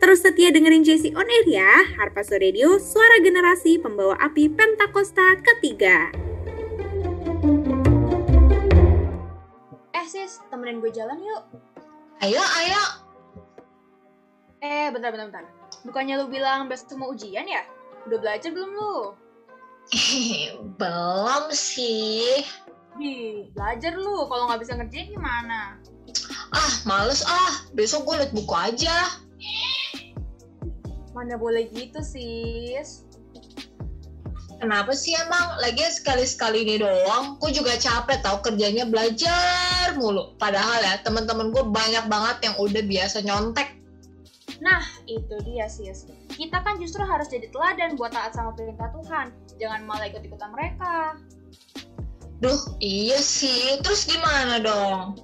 Terus setia dengerin JC On Air ya, Harpazo Radio, suara generasi pembawa api Pentakosta ketiga. Eh sis, temenin gue jalan yuk. Ayo, ayo. Eh, bentar, bentar, bentar. Bukannya lu bilang besok mau ujian ya? Udah belajar belum lu? Belum sih. Di, belajar lu. Kalau nggak bisa ngerjain gimana? Ah, males ah. Besok gue liat buku aja. Mana boleh gitu, sis. Kenapa sih emang? Lagi sekali-sekali ini doang. Gue juga capek tau kerjanya belajar mulu. Padahal ya teman-teman gue banyak banget yang udah biasa nyontek. Nah, itu dia, sis. Kita kan justru harus jadi teladan buat taat sama perintah Tuhan. Jangan malah ikut-ikutan mereka. Duh, iya sih. Terus gimana dong?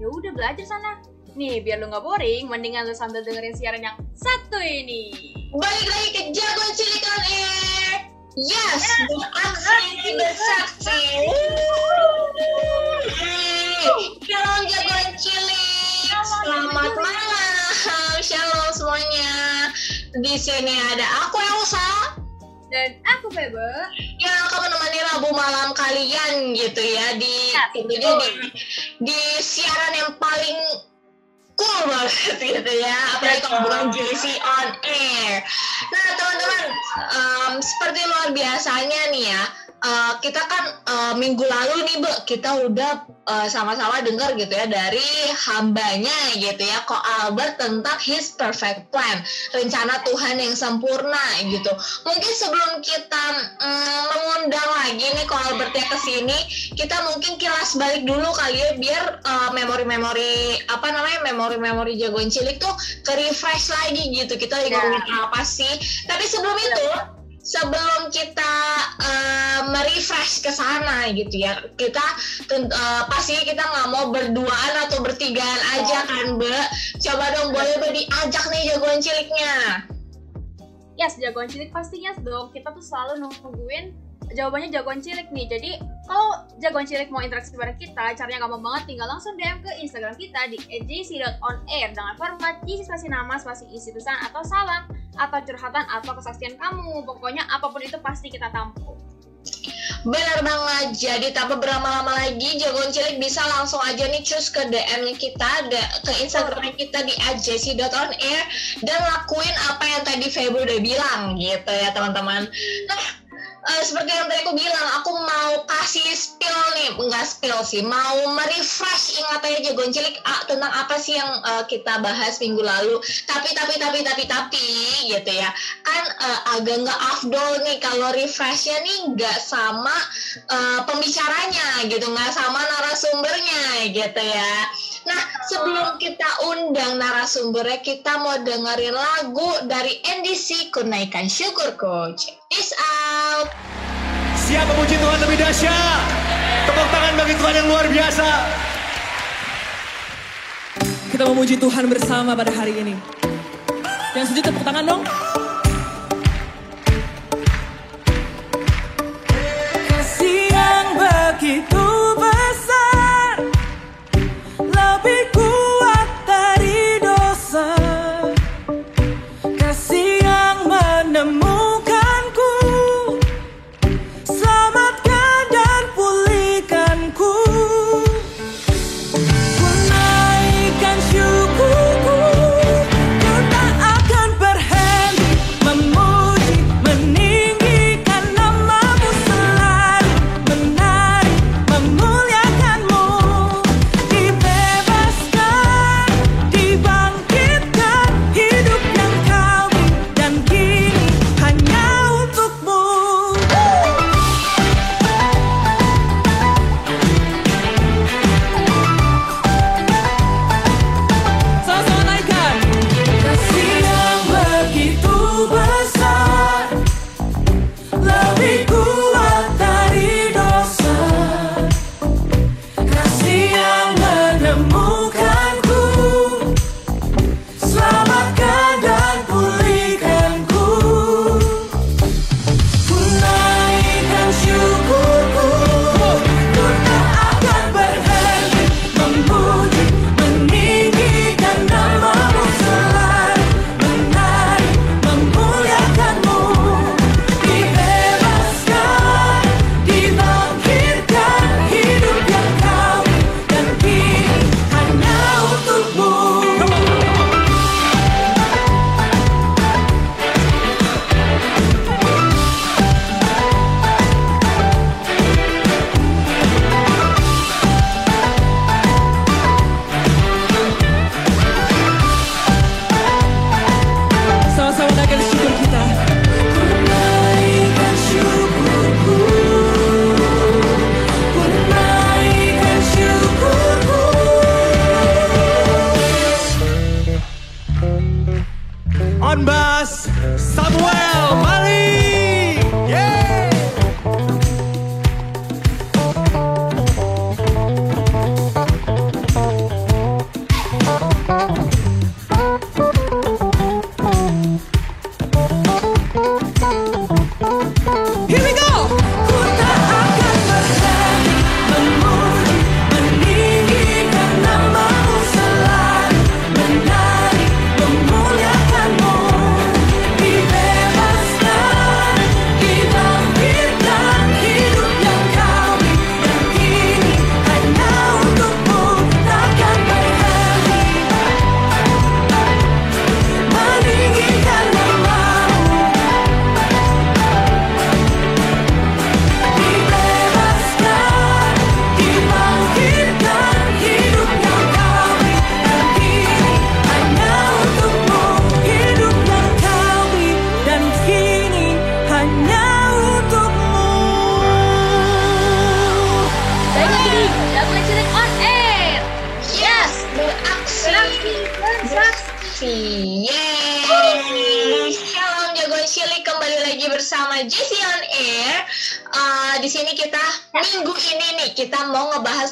Ya udah belajar sana. Nih, biar lu nggak boring, mendingan lu sambil dengerin siaran yang satu ini. Balik lagi ke Jagoan Cilik on Air. Yes, beraksi bersaksi. Shalom Jagoan Cilik. Selamat malam. Shalom semuanya. Di sini ada aku Elsa Dan aku Bebe. yang akan menemani Rabu malam kalian gitu ya di Ya, tentunya di, di siaran yang paling cool banget gitu ya. Apalagi kalau bukan JC on air. Nah teman-teman em, seperti luar biasanya nih ya eh, kita kan eh, minggu lalu nih Bu kita udah eh, sama-sama dengar gitu ya dari hambanya gitu ya Ko Albert tentang his perfect plan rencana Tuhan yang sempurna gitu. Mungkin sebelum kita mm, mengundang lagi nih Ko Albertnya ke sini kita mungkin kilas balik dulu kali ya biar eh, memori-memori apa namanya memori-memori jagoan cilik tuh ke refresh lagi gitu. Kita lagi Ya. ngomongin apa sih? Tapi sebelum itu sebelum kita eh, merefresh ke sana gitu ya. Kita eh, pastinya kita nggak mau berduaan atau bertigaan aja kan Mbak. Coba dong boleh Mbak diajak nih jagoan ciliknya. Yes, jagoan cilik pastinya dong. Kita tuh selalu nungguin jawabannya jagoan cilik nih. Jadi kalau jagoan cilik mau interaksi bareng kita, caranya gampang banget. Tinggal langsung DM ke Instagram kita di @jc.onair dengan format isi spasi nama, spasi isi pesan atau salam atau curhatan atau kesaksian kamu. Pokoknya apa pun itu pasti kita tampung. Benar banget, jadi tanpa berlama-lama lagi jagoan cilik bisa langsung aja nih cus ke DM-nya kita, ke Instagram kita di @jc.onair dan lakuin apa yang tadi Febri udah bilang gitu ya teman-teman. Nah, eh, seperti yang tadi aku bilang, aku mau kasih spill nih, enggak spill sih, mau merefresh ingatannya jagoan cilik ah, tentang apa sih yang eh, kita bahas minggu lalu. Tapi tapi tapi tapi tapi gitu ya, kan eh, agak nggak afdol nih kalau refreshnya nih nggak sama eh, pembicaranya gitu, nggak sama narasumbernya gitu ya. Nah, sebelum kita undang narasumbernya, kita mau dengerin lagu dari NDC Kunaikan Syukurku. Check this out. Siap memuji Tuhan lebih dahsyat. Tepuk tangan bagi Tuhan yang luar biasa. Kita memuji Tuhan bersama pada hari ini. Yang setuju tepuk tangan dong. Kasih yang begitu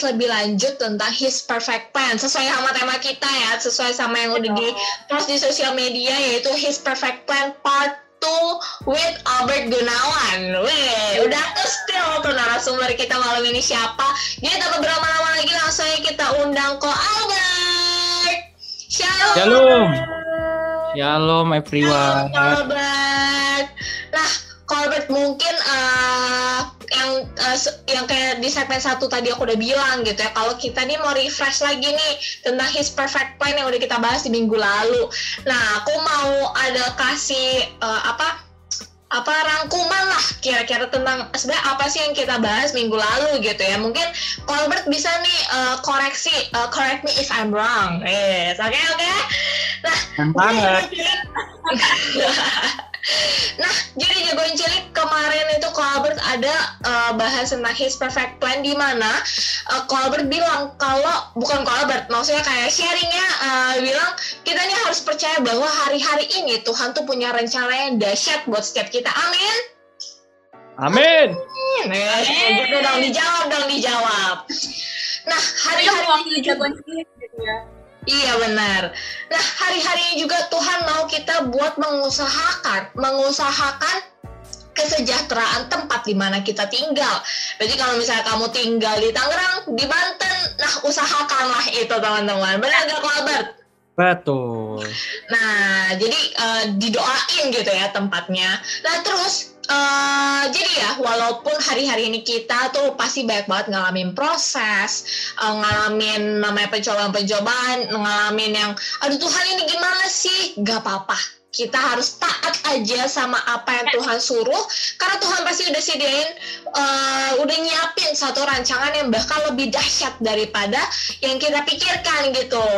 lebih lanjut tentang His Perfect Plan sesuai sama tema kita ya, sesuai sama yang udah di post di sosial media yaitu His Perfect Plan Part 2 with Albert Gunawan. Weh, udah kestil tuh narasumber kita malam ini siapa? Jadi tanpa berlama-lama lagi langsung aja kita undang ko Albert. Shalom. Shalom. Shalom everyone. Halo, Albert. Nah, Albert mungkin eh, yang se- yang kayak di segmen satu tadi aku udah bilang gitu ya, kalau kita nih mau refresh lagi nih tentang His Perfect Plan yang udah kita bahas di minggu lalu. Nah, aku mau ada kasih eh, apa apa rangkuman lah kira-kira tentang sebenarnya apa sih yang kita bahas minggu lalu gitu ya mungkin Colbert bisa nih eh, koreksi eh, correct me if I'm wrong yes oke oke nah Keren banget. nah, jadi jagoan cilik kemarin itu Colbert ada eh, bahas tentang His Perfect Plan di mana eh, Colbert bilang kalau bukan Colbert, maksudnya kayak sharingnya eh, bilang kita nih harus percaya bahwa hari-hari ini Tuhan tuh punya rencana yang dahsyat buat setiap kita. Amin. Amin. Nah, gitu dong dijawab dong dijawab. Nah, hari-hari mewakili Jagoan Cilik gitu ya. Iya benar. Nah hari-hari juga Tuhan mau kita buat mengusahakan, mengusahakan kesejahteraan tempat di mana kita tinggal. Jadi kalau misalnya kamu tinggal di Tangerang, di Banten, nah usahakanlah itu teman-teman. Benar gak Albert? Betul. Nah, jadi eh, didoain gitu ya tempatnya. Nah, terus eh, jadi ya, walaupun hari-hari ini kita tuh pasti banyak banget ngalamin proses, eh, ngalamin namanya pencobaan-pencobaan, ngalamin yang, aduh Tuhan ini gimana sih? Gak apa-apa. Kita harus taat aja sama apa yang Tuhan suruh, karena Tuhan pasti udah sediain, eh, udah nyiapin satu rancangan yang bahkan lebih dahsyat daripada yang kita pikirkan gitu.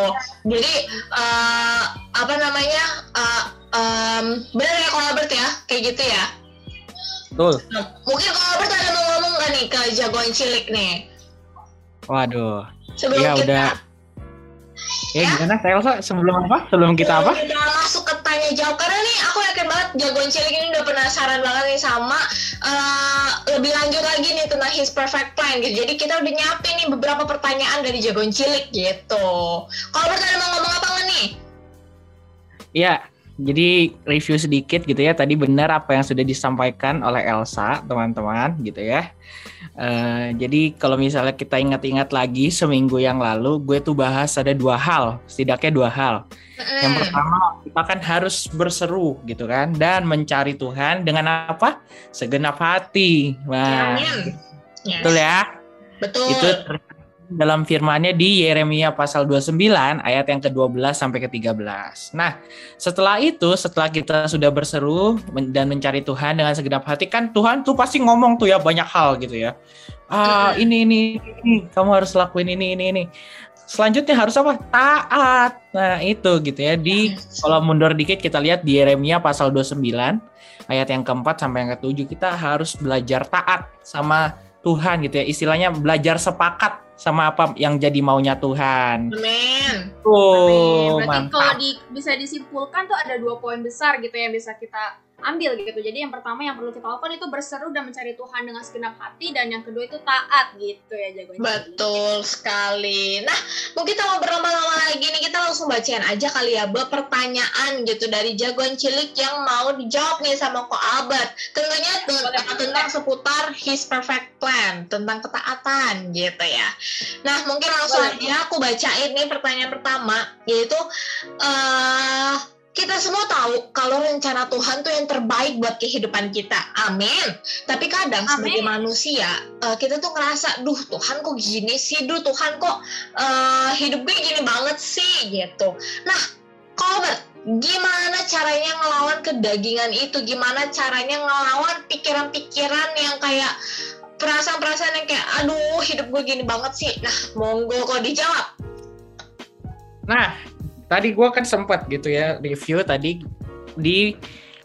Jadi eh, apa namanya eh, em, benar ya kalau ya kayak gitu ya. Betul. Nah, mungkin kalau Albert ada mau ngomong nggak nih ke jagoan cilik nih Waduh. sebelum Iya, kita udah. Ya gimana Elsa sebelum apa? Sebelum kita apa? kita masuk ke tanya jawab karena nih aku yakin banget jagoan cilik ini udah penasaran banget nih sama eh, lebih lanjut lagi nih tentang his perfect plan gitu. Jadi kita udah nyiapin nih beberapa pertanyaan dari jagoan cilik gitu. Kalau Albert ada mau ngomong apa nih? Iya. Jadi review sedikit gitu ya. Tadi benar apa yang sudah disampaikan oleh Elsa, teman-teman, gitu ya. Eh, jadi kalau misalnya kita ingat-ingat lagi seminggu yang lalu, gue tuh bahas ada dua hal, setidaknya dua hal. Yang pertama, kita kan harus berseru gitu kan dan mencari Tuhan dengan apa? Segenap hati. Wah, Amin. Yes. betul ya? Betul. Itu dalam firmannya di Yeremia pasal 29 ayat yang ke-12 sampai ke-13. Nah, setelah itu, setelah kita sudah berseru dan mencari Tuhan dengan segenap hati, kan Tuhan tuh pasti ngomong tuh ya banyak hal gitu ya. Ah, ini, ini, ini, kamu harus lakuin ini, ini, ini. Selanjutnya harus apa? Taat. Nah, itu gitu ya. Di kalau mundur dikit kita lihat di Yeremia pasal 29 ayat yang keempat sampai yang ketujuh kita harus belajar taat sama Tuhan gitu ya. Istilahnya belajar sepakat sama apa yang jadi maunya Tuhan. Amin. Oh, Berarti kalau di, bisa disimpulkan tuh ada dua poin besar gitu yang bisa kita ambil gitu. Jadi yang pertama yang perlu kita lakukan itu berseru dan mencari Tuhan dengan segenap hati dan yang kedua itu taat gitu ya jagoan. Betul sekali. Nah, mau kita ngobrol lama-lama lagi nih, kita langsung bacain aja kali ya, pertanyaan gitu dari jagoan cilik yang mau dijawab nih sama Ko Albert. Tentunya tuh, Boleh. tentang seputar His Perfect Plan, tentang ketaatan gitu ya. Nah, mungkin langsung Boleh. aja aku bacain nih pertanyaan pertama, yaitu eh kita semua tahu kalau rencana Tuhan tuh yang terbaik buat kehidupan kita. Amin. Tapi kadang sebagai Amin. manusia eh, kita tuh ngerasa, duh Tuhan kok gini sih, duh Tuhan kok eh, hidup gue gini banget sih gitu. Nah, Colbert, gimana caranya ngelawan kedagingan itu? Gimana caranya ngelawan pikiran-pikiran yang kayak perasaan-perasaan yang kayak, aduh hidup gue gini banget sih. Nah, monggo kok dijawab. Nah, tadi gue kan sempat gitu ya review tadi di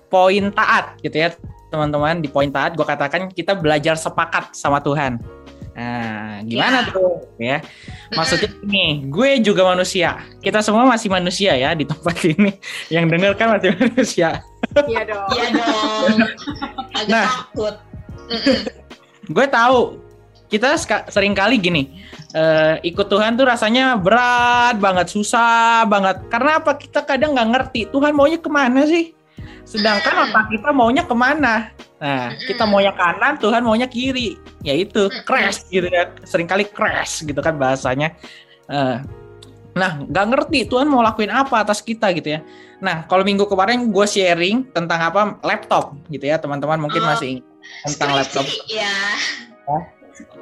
poin taat gitu ya teman-teman di poin taat gue katakan kita belajar sepakat sama Tuhan. Nah, gimana Ya. tuh ya? Maksudnya ini, gue juga manusia. Kita semua masih manusia ya di tempat ini. Yang denger kan masih manusia. Iya dong. Iya dong. Agak Nah. takut. gue tahu kita sering kali gini eh, ikut Tuhan tuh rasanya berat banget susah banget. Karena apa? Kita kadang nggak ngerti Tuhan maunya ke mana sih? Sedangkan otak kita maunya ke mana? Nah kita maunya kanan Tuhan maunya kiri. Yaitu crash gitu ya. Sering kali crash gitu kan bahasanya. Eh, nah nggak ngerti Tuhan mau lakuin apa atas kita gitu ya. Nah kalau minggu kemarin gue sharing tentang apa? Laptop gitu ya teman-teman mungkin Oh. masih ingat tentang laptop. ya.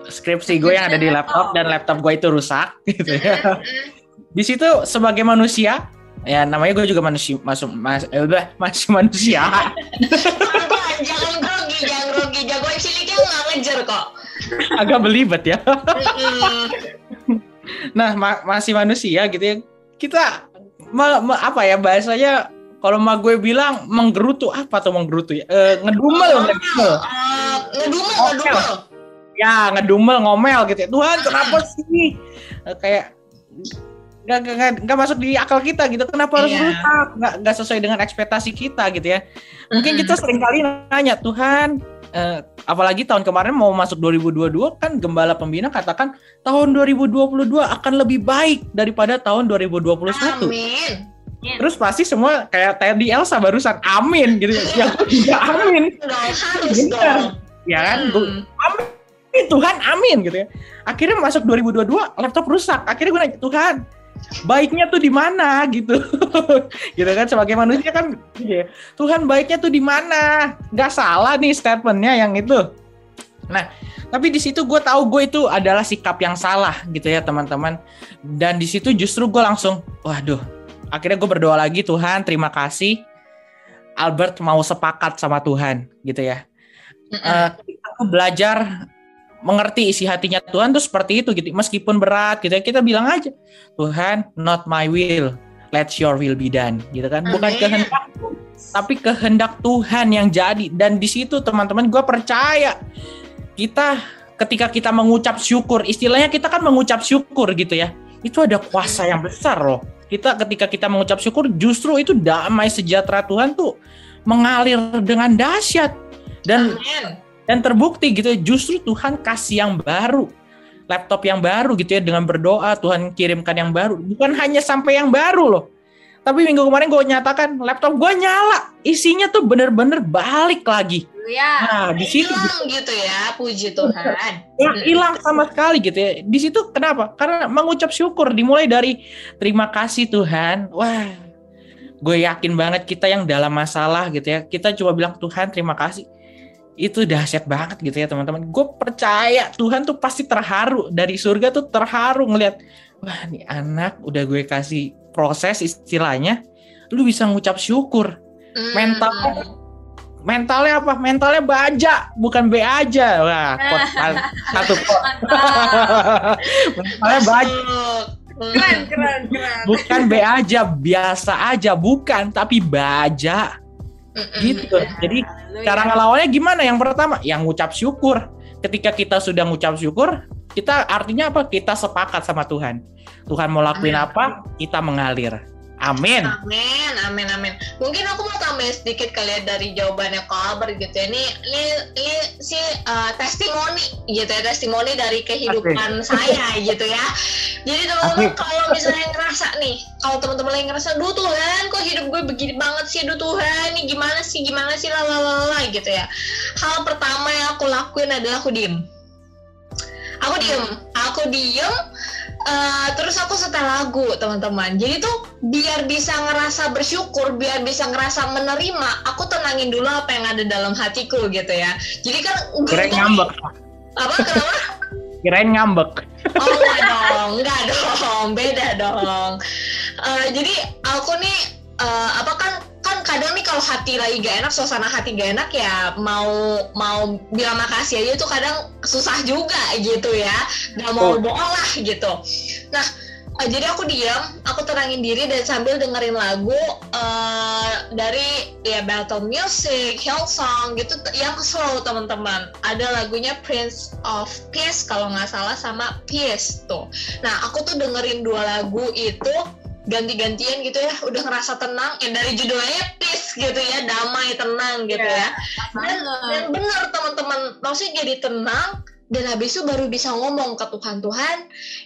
Skripsi gue yang ada di laptop dan laptop gue itu rusak gitu ya. Di situ sebagai manusia ya namanya gue juga manusia masuk mas eh, udah, masih manusia. Jangan grogi, jangan grogi. Jagoan ciliknya nggak ngejar kok. Agak belibet ya. Nah, ma- masih manusia gitu ya. Kita me- me- apa ya bahasanya kalau ma gue bilang menggerutu apa tuh menggerutu ya? Eh, ngedumel, ngedumel. Eh, ngedumel, ngedumel. Ya, ngedumel, ngomel gitu ya. Tuhan, kenapa sih? Eh, kayak nggak nggak nggak- masuk di akal kita gitu. Kenapa harus Iya. rusak? Nggak nggak sesuai dengan ekspektasi kita gitu ya. Mungkin kita sering kali nanya Tuhan, eh, apalagi tahun kemarin mau masuk 2022 kan Gembala Pembina katakan tahun 2022 akan lebih baik daripada tahun 2021. Amin. Terus pasti semua kayak tadi Elsa barusan amin gitu ya. Gue juga amin. Harus dong. Ya kan? Hmm. amin Tuhan amin gitu ya. Akhirnya masuk 2022 laptop rusak. Akhirnya gue nanya Tuhan baiknya tuh di mana? Gitu. Gitu kan sebagai manusia kan gitu ya. Tuhan baiknya tuh di mana? Nggak salah nih statementnya yang itu. Nah tapi di situ gue tahu gue itu adalah sikap yang salah gitu ya teman-teman. Dan di situ justru gue langsung waduh. Akhirnya gue berdoa lagi Tuhan terima kasih. Albert mau sepakat sama Tuhan gitu ya. Ketika aku belajar mengerti isi hatinya Tuhan tuh seperti itu gitu. Meskipun berat gitu ya, kita bilang aja, Tuhan, not my will, let your will be done, gitu kan. Bukan Amin. kehendak tapi kehendak Tuhan yang jadi. Dan di situ teman-teman gue percaya kita ketika kita mengucap syukur, istilahnya kita kan mengucap syukur gitu ya. Itu ada kuasa yang besar loh. Kita ketika kita mengucap syukur justru itu damai sejahtera Tuhan tuh mengalir dengan dahsyat dan Amin. Dan terbukti gitu ya, justru Tuhan kasih yang baru. Laptop yang baru gitu ya dengan berdoa Tuhan kirimkan yang baru. Bukan hanya sampai yang baru loh. Tapi minggu kemarin gue nyatakan laptop gue nyala. Isinya tuh bener-bener balik lagi. Ya. nah di situ Hilang gitu. ya, puji Tuhan. nggak hilang sama sekali gitu ya. Di situ kenapa? Karena mengucap syukur dimulai dari terima kasih Tuhan. Wah gue yakin banget kita yang dalam masalah gitu ya. Kita coba bilang Tuhan terima kasih itu dahsyat banget gitu ya teman-teman. Gue percaya Tuhan tuh pasti terharu. Dari surga tuh terharu ngelihat wah nih anak udah gue kasih proses istilahnya lu bisa ngucap syukur. Hmm. mental mentalnya apa? Mentalnya baja bukan B aja. Wah kot satu mentalnya baja. Keren, keren, keren. bukan B aja biasa aja bukan tapi baja Mm-mm. gitu jadi Haleluya. cara ngelawannya gimana yang pertama yang ngucap syukur ketika kita sudah ngucap syukur kita artinya apa? Kita sepakat sama Tuhan. Tuhan mau lakuin Amin. apa, kita mengalir. Amin. Amin, amin, amin. Mungkin aku mau tambahin sedikit kali ya dari jawabannya Albert gitu ya. Ini, ini, ini sih uh, testimoni gitu ya, testimoni dari kehidupan saya gitu ya. Jadi teman-teman Asik. kalau misalnya ngerasa nih, kalau teman-teman lagi ngerasa, duh Tuhan, kok hidup gue begini banget sih, duh Tuhan, ini gimana sih, gimana sih, lalalala gitu ya. Hal pertama yang aku lakuin adalah aku diem. Aku diem, aku diem, Eh, terus aku setel lagu teman-teman. Jadi tuh biar bisa ngerasa bersyukur biar bisa ngerasa menerima aku tenangin dulu apa yang ada dalam hatiku gitu ya. Jadi kan Kirain ngambek. apa? Kenapa? Kirain ngambek. oh enggak dong. Enggak dong. Beda dong. Eh, jadi aku nih eh, apa kan kan kadang nih kalau hati lagi gak enak suasana hati gak enak ya mau mau bilang makasih aja tuh kadang susah juga gitu ya. Nggak mau Betul. bohong lah gitu. Nah eh, jadi aku diam aku tenangin diri dan sambil dengerin lagu eh, dari ya battle music Hillsong gitu yang slow teman-teman. Ada lagunya Prince of Peace kalau nggak salah sama Peace tuh. Nah aku tuh dengerin dua lagu itu ganti-gantian gitu ya udah ngerasa tenang ya dari judulnya peace gitu ya damai tenang gitu Iya, ya. dan, dan benar teman-teman maksudnya jadi tenang dan habis itu baru bisa ngomong ke Tuhan Tuhan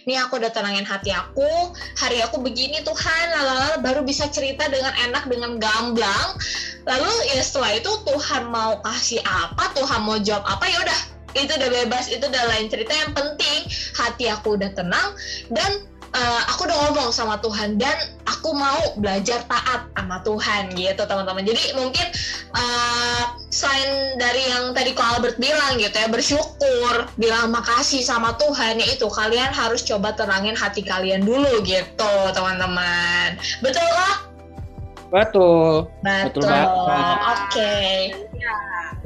nih aku udah tenangin hati aku hari aku begini Tuhan lalala baru bisa cerita dengan enak dengan gamblang. Lalu ya setelah itu Tuhan mau kasih apa Tuhan mau jawab apa ya udah itu udah bebas itu udah lain cerita yang penting. Hati aku udah tenang dan eh, aku udah ngomong sama Tuhan dan aku mau belajar taat sama Tuhan gitu teman-teman jadi mungkin eh, selain dari yang tadi Ko Albert bilang gitu ya bersyukur bilang makasih sama Tuhan ya itu kalian harus coba tenangin hati kalian dulu gitu teman-teman betul kah? Betul. Betul, Betul banget. oke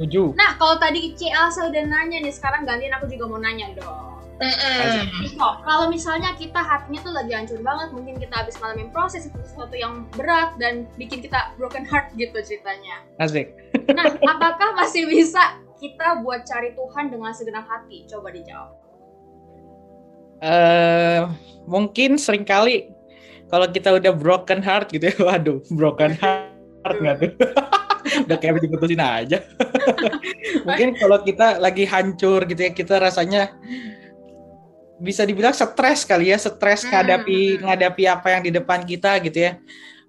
Setuju. Nah, kalau tadi C. Elsa udah nanya nih, sekarang gantian aku juga mau nanya dong. Iko, kalau misalnya kita hatinya tuh lagi hancur banget, mungkin kita habis ngalamin proses sesuatu yang berat dan bikin kita broken heart gitu ceritanya. Asik. Nah, apakah masih bisa kita buat cari Tuhan dengan segenap hati? Coba dijawab. eh mungkin sering kali kalau kita udah broken heart gitu ya, waduh, broken heart nggak tuh? udah kayak diputusin aja. mungkin kalau kita lagi hancur gitu ya, kita rasanya bisa dibilang stres kali ya, stres Hmm, ngadapi hmm. ngadapi apa yang di depan kita gitu ya.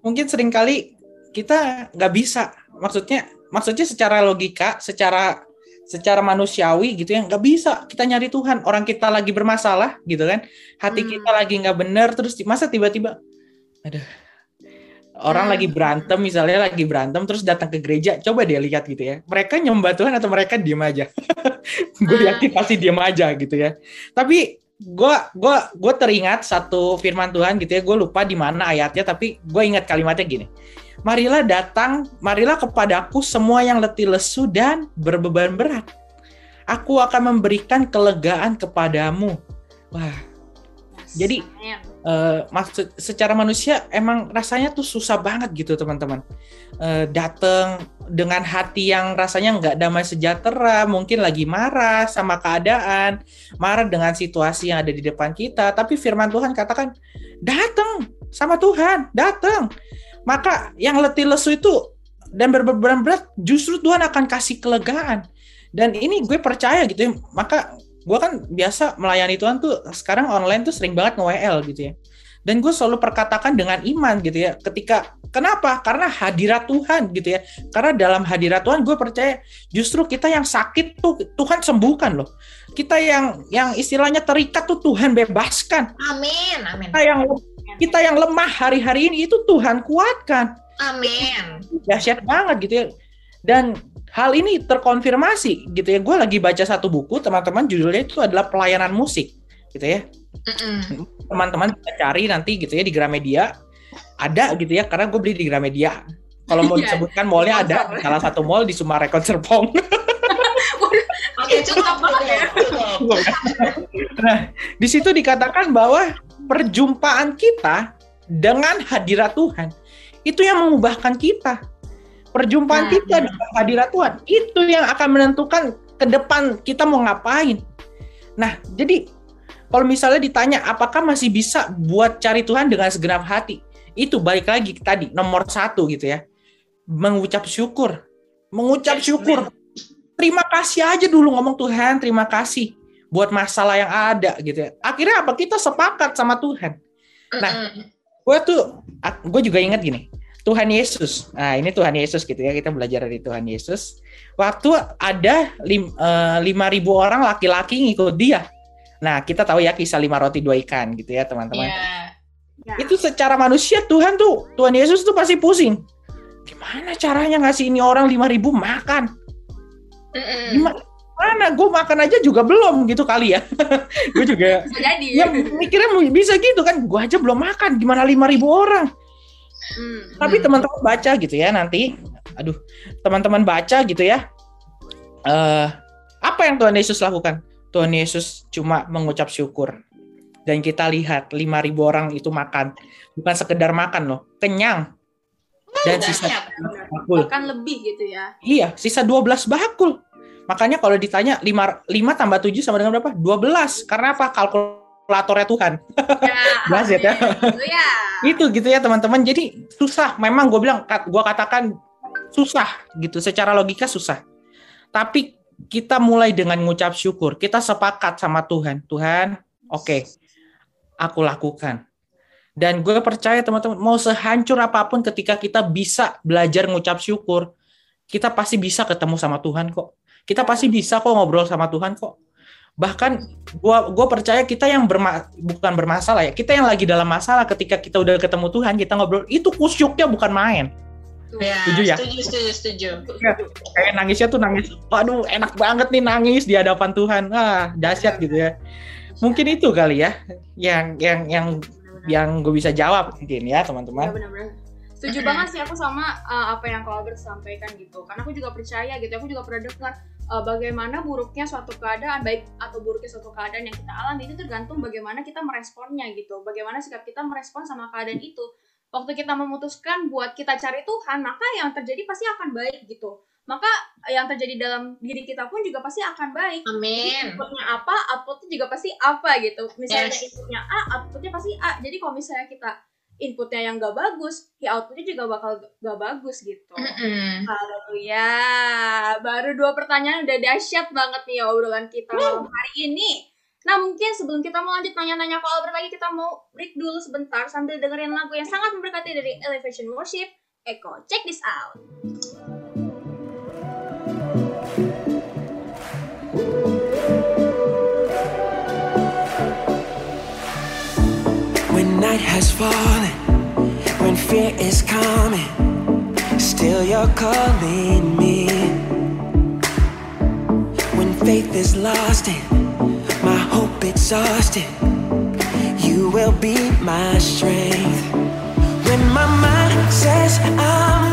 Mungkin sering kali kita nggak bisa, maksudnya maksudnya secara logika, secara secara manusiawi gitu ya nggak bisa kita nyari Tuhan orang kita lagi bermasalah gitu kan hati Hmm. kita lagi nggak bener terus masa tiba-tiba ada orang Hmm. lagi berantem misalnya lagi berantem terus datang ke gereja coba dia lihat gitu ya mereka nyembah Tuhan atau mereka diem aja gue Ah. yakin pasti diem aja gitu ya tapi gue gua gue teringat satu firman Tuhan gitu ya. Gue lupa di mana ayatnya tapi gue ingat kalimatnya gini. Marilah datang marilah kepadaku semua yang letih lesu dan berbeban berat. Aku akan memberikan kelegaan kepadamu. Wah. Jadi, eh, maksud secara manusia emang rasanya tuh susah banget gitu teman-teman. Eh, datang dengan hati yang rasanya nggak damai sejahtera mungkin lagi marah sama keadaan marah dengan situasi yang ada di depan kita. Tapi firman Tuhan katakan datang sama Tuhan datang maka yang letih lesu itu dan berbeban berat justru Tuhan akan kasih kelegaan. Dan ini gue percaya gitu ya maka gue kan biasa melayani Tuhan tuh sekarang online tuh sering banget nge-WL gitu ya dan gue selalu perkatakan dengan iman gitu ya. Ketika kenapa? Karena hadirat Tuhan gitu ya. Karena dalam hadirat Tuhan gue percaya justru kita yang sakit tuh Tuhan sembuhkan loh. Kita yang yang istilahnya terikat tuh Tuhan bebaskan. Amin amin. Kita yang kita yang lemah hari-hari ini itu Tuhan kuatkan. Amin. Dahsyat banget gitu ya. Dan hal ini terkonfirmasi gitu ya. Gue lagi baca satu buku teman-teman judulnya itu adalah pelayanan musik gitu ya Teman-teman bisa cari nanti gitu ya di Gramedia. Ada gitu ya karena gue beli di Gramedia. Kalau mau Iya, disebutkan mallnya ada. Salah satu mall di Sumarekon Serpong. Oke banget ya. nah di situ dikatakan bahwa perjumpaan kita dengan hadirat Tuhan itu yang mengubahkan kita. Perjumpaan Nah, kita dengan hadirat Tuhan itu yang akan menentukan ke depan kita mau ngapain. Nah jadi kalau misalnya ditanya apakah masih bisa buat cari Tuhan dengan segenap hati, itu balik lagi tadi nomor satu gitu ya, mengucap syukur, mengucap syukur. Terima kasih aja dulu ngomong Tuhan, terima kasih buat masalah yang ada gitu ya. Akhirnya apa? Kita sepakat sama Tuhan. Nah, gue tuh, gue juga ingat gini, Tuhan Yesus. Nah, ini Tuhan Yesus gitu ya, kita belajar dari Tuhan Yesus. Waktu ada eh, lima ribu orang laki-laki ngikut dia. Nah, kita tahu ya kisah lima roti dua ikan gitu ya teman-teman. Iya. Itu secara manusia Tuhan tuh, Tuhan Yesus tuh pasti pusing. Gimana caranya ngasih ini orang lima ribu makan? Gimana? Mana gue makan aja juga belum gitu kali ya. gue juga Bisa jadi. ya mikirnya bisa gitu kan. Gue aja belum makan, gimana lima ribu orang? Hmm. Tapi teman-teman baca gitu ya nanti. Aduh, teman-teman baca gitu ya. eh apa yang Tuhan Yesus lakukan? Tuhan Yesus cuma mengucap syukur. Dan kita lihat 5.000 orang itu makan. Bukan sekedar makan loh, kenyang. Dan sisa Benar. bakul. Bahkan lebih gitu ya. Iya, sisa 12 bakul. Makanya kalau ditanya 5, 5 tambah 7 sama dengan berapa? 12. Karena apa? Kalkulatornya Tuhan. Ya. Jelas ya? Gitu ya. itu gitu ya teman-teman jadi susah memang gue bilang gue katakan susah gitu secara logika susah tapi kita mulai dengan mengucap syukur. Kita sepakat sama Tuhan. Tuhan oke aku lakukan. Dan gue percaya teman-teman mau sehancur apa pun ketika kita bisa belajar mengucap syukur kita pasti bisa ketemu sama Tuhan kok. Kita pasti bisa kok ngobrol sama Tuhan kok. Bahkan gua gua percaya kita yang berma, bukan bermasalah ya kita yang lagi dalam masalah ketika kita udah ketemu Tuhan kita ngobrol itu kusyuknya bukan main Ya, Setuju ya? setuju, setuju, setuju. kayak nangisnya tuh nangis waduh enak banget nih nangis di hadapan Tuhan ah dahsyat gitu ya mungkin itu kali ya yang yang yang yang gue bisa jawab mungkin ya Ya teman-teman benar-benar. Setuju banget sih aku sama uh, apa yang Albert sampaikan gitu. Karena aku juga percaya gitu. Aku juga pernah dengar uh, bagaimana buruknya suatu keadaan baik atau buruknya suatu keadaan yang kita alami itu tergantung bagaimana kita meresponnya gitu. Bagaimana sikap kita merespon sama keadaan itu. Waktu kita memutuskan buat kita cari Tuhan, maka yang terjadi pasti akan baik gitu. Maka yang terjadi dalam diri kita pun juga pasti akan baik. Amin. inputnya apa, outputnya juga pasti apa gitu. Misalnya Yes. inputnya A, outputnya pasti A. Jadi kalau misalnya kita inputnya yang gak bagus, ya outputnya juga bakal gak bagus gitu. Mm-mm. Haleluya. Baru dua pertanyaan udah dahsyat banget nih ya obrolan kita malam hari ini. Nah mungkin sebelum kita mau lanjut nanya-nanya ke Albert lagi, kita mau break dulu sebentar sambil dengerin lagu yang sangat memberkati dari Elevation Worship. Eko, check this out. When night has fallen, when fear is coming, still you're calling me. When faith is lost and hope exhausted, you will be my strength. When my mind says I'm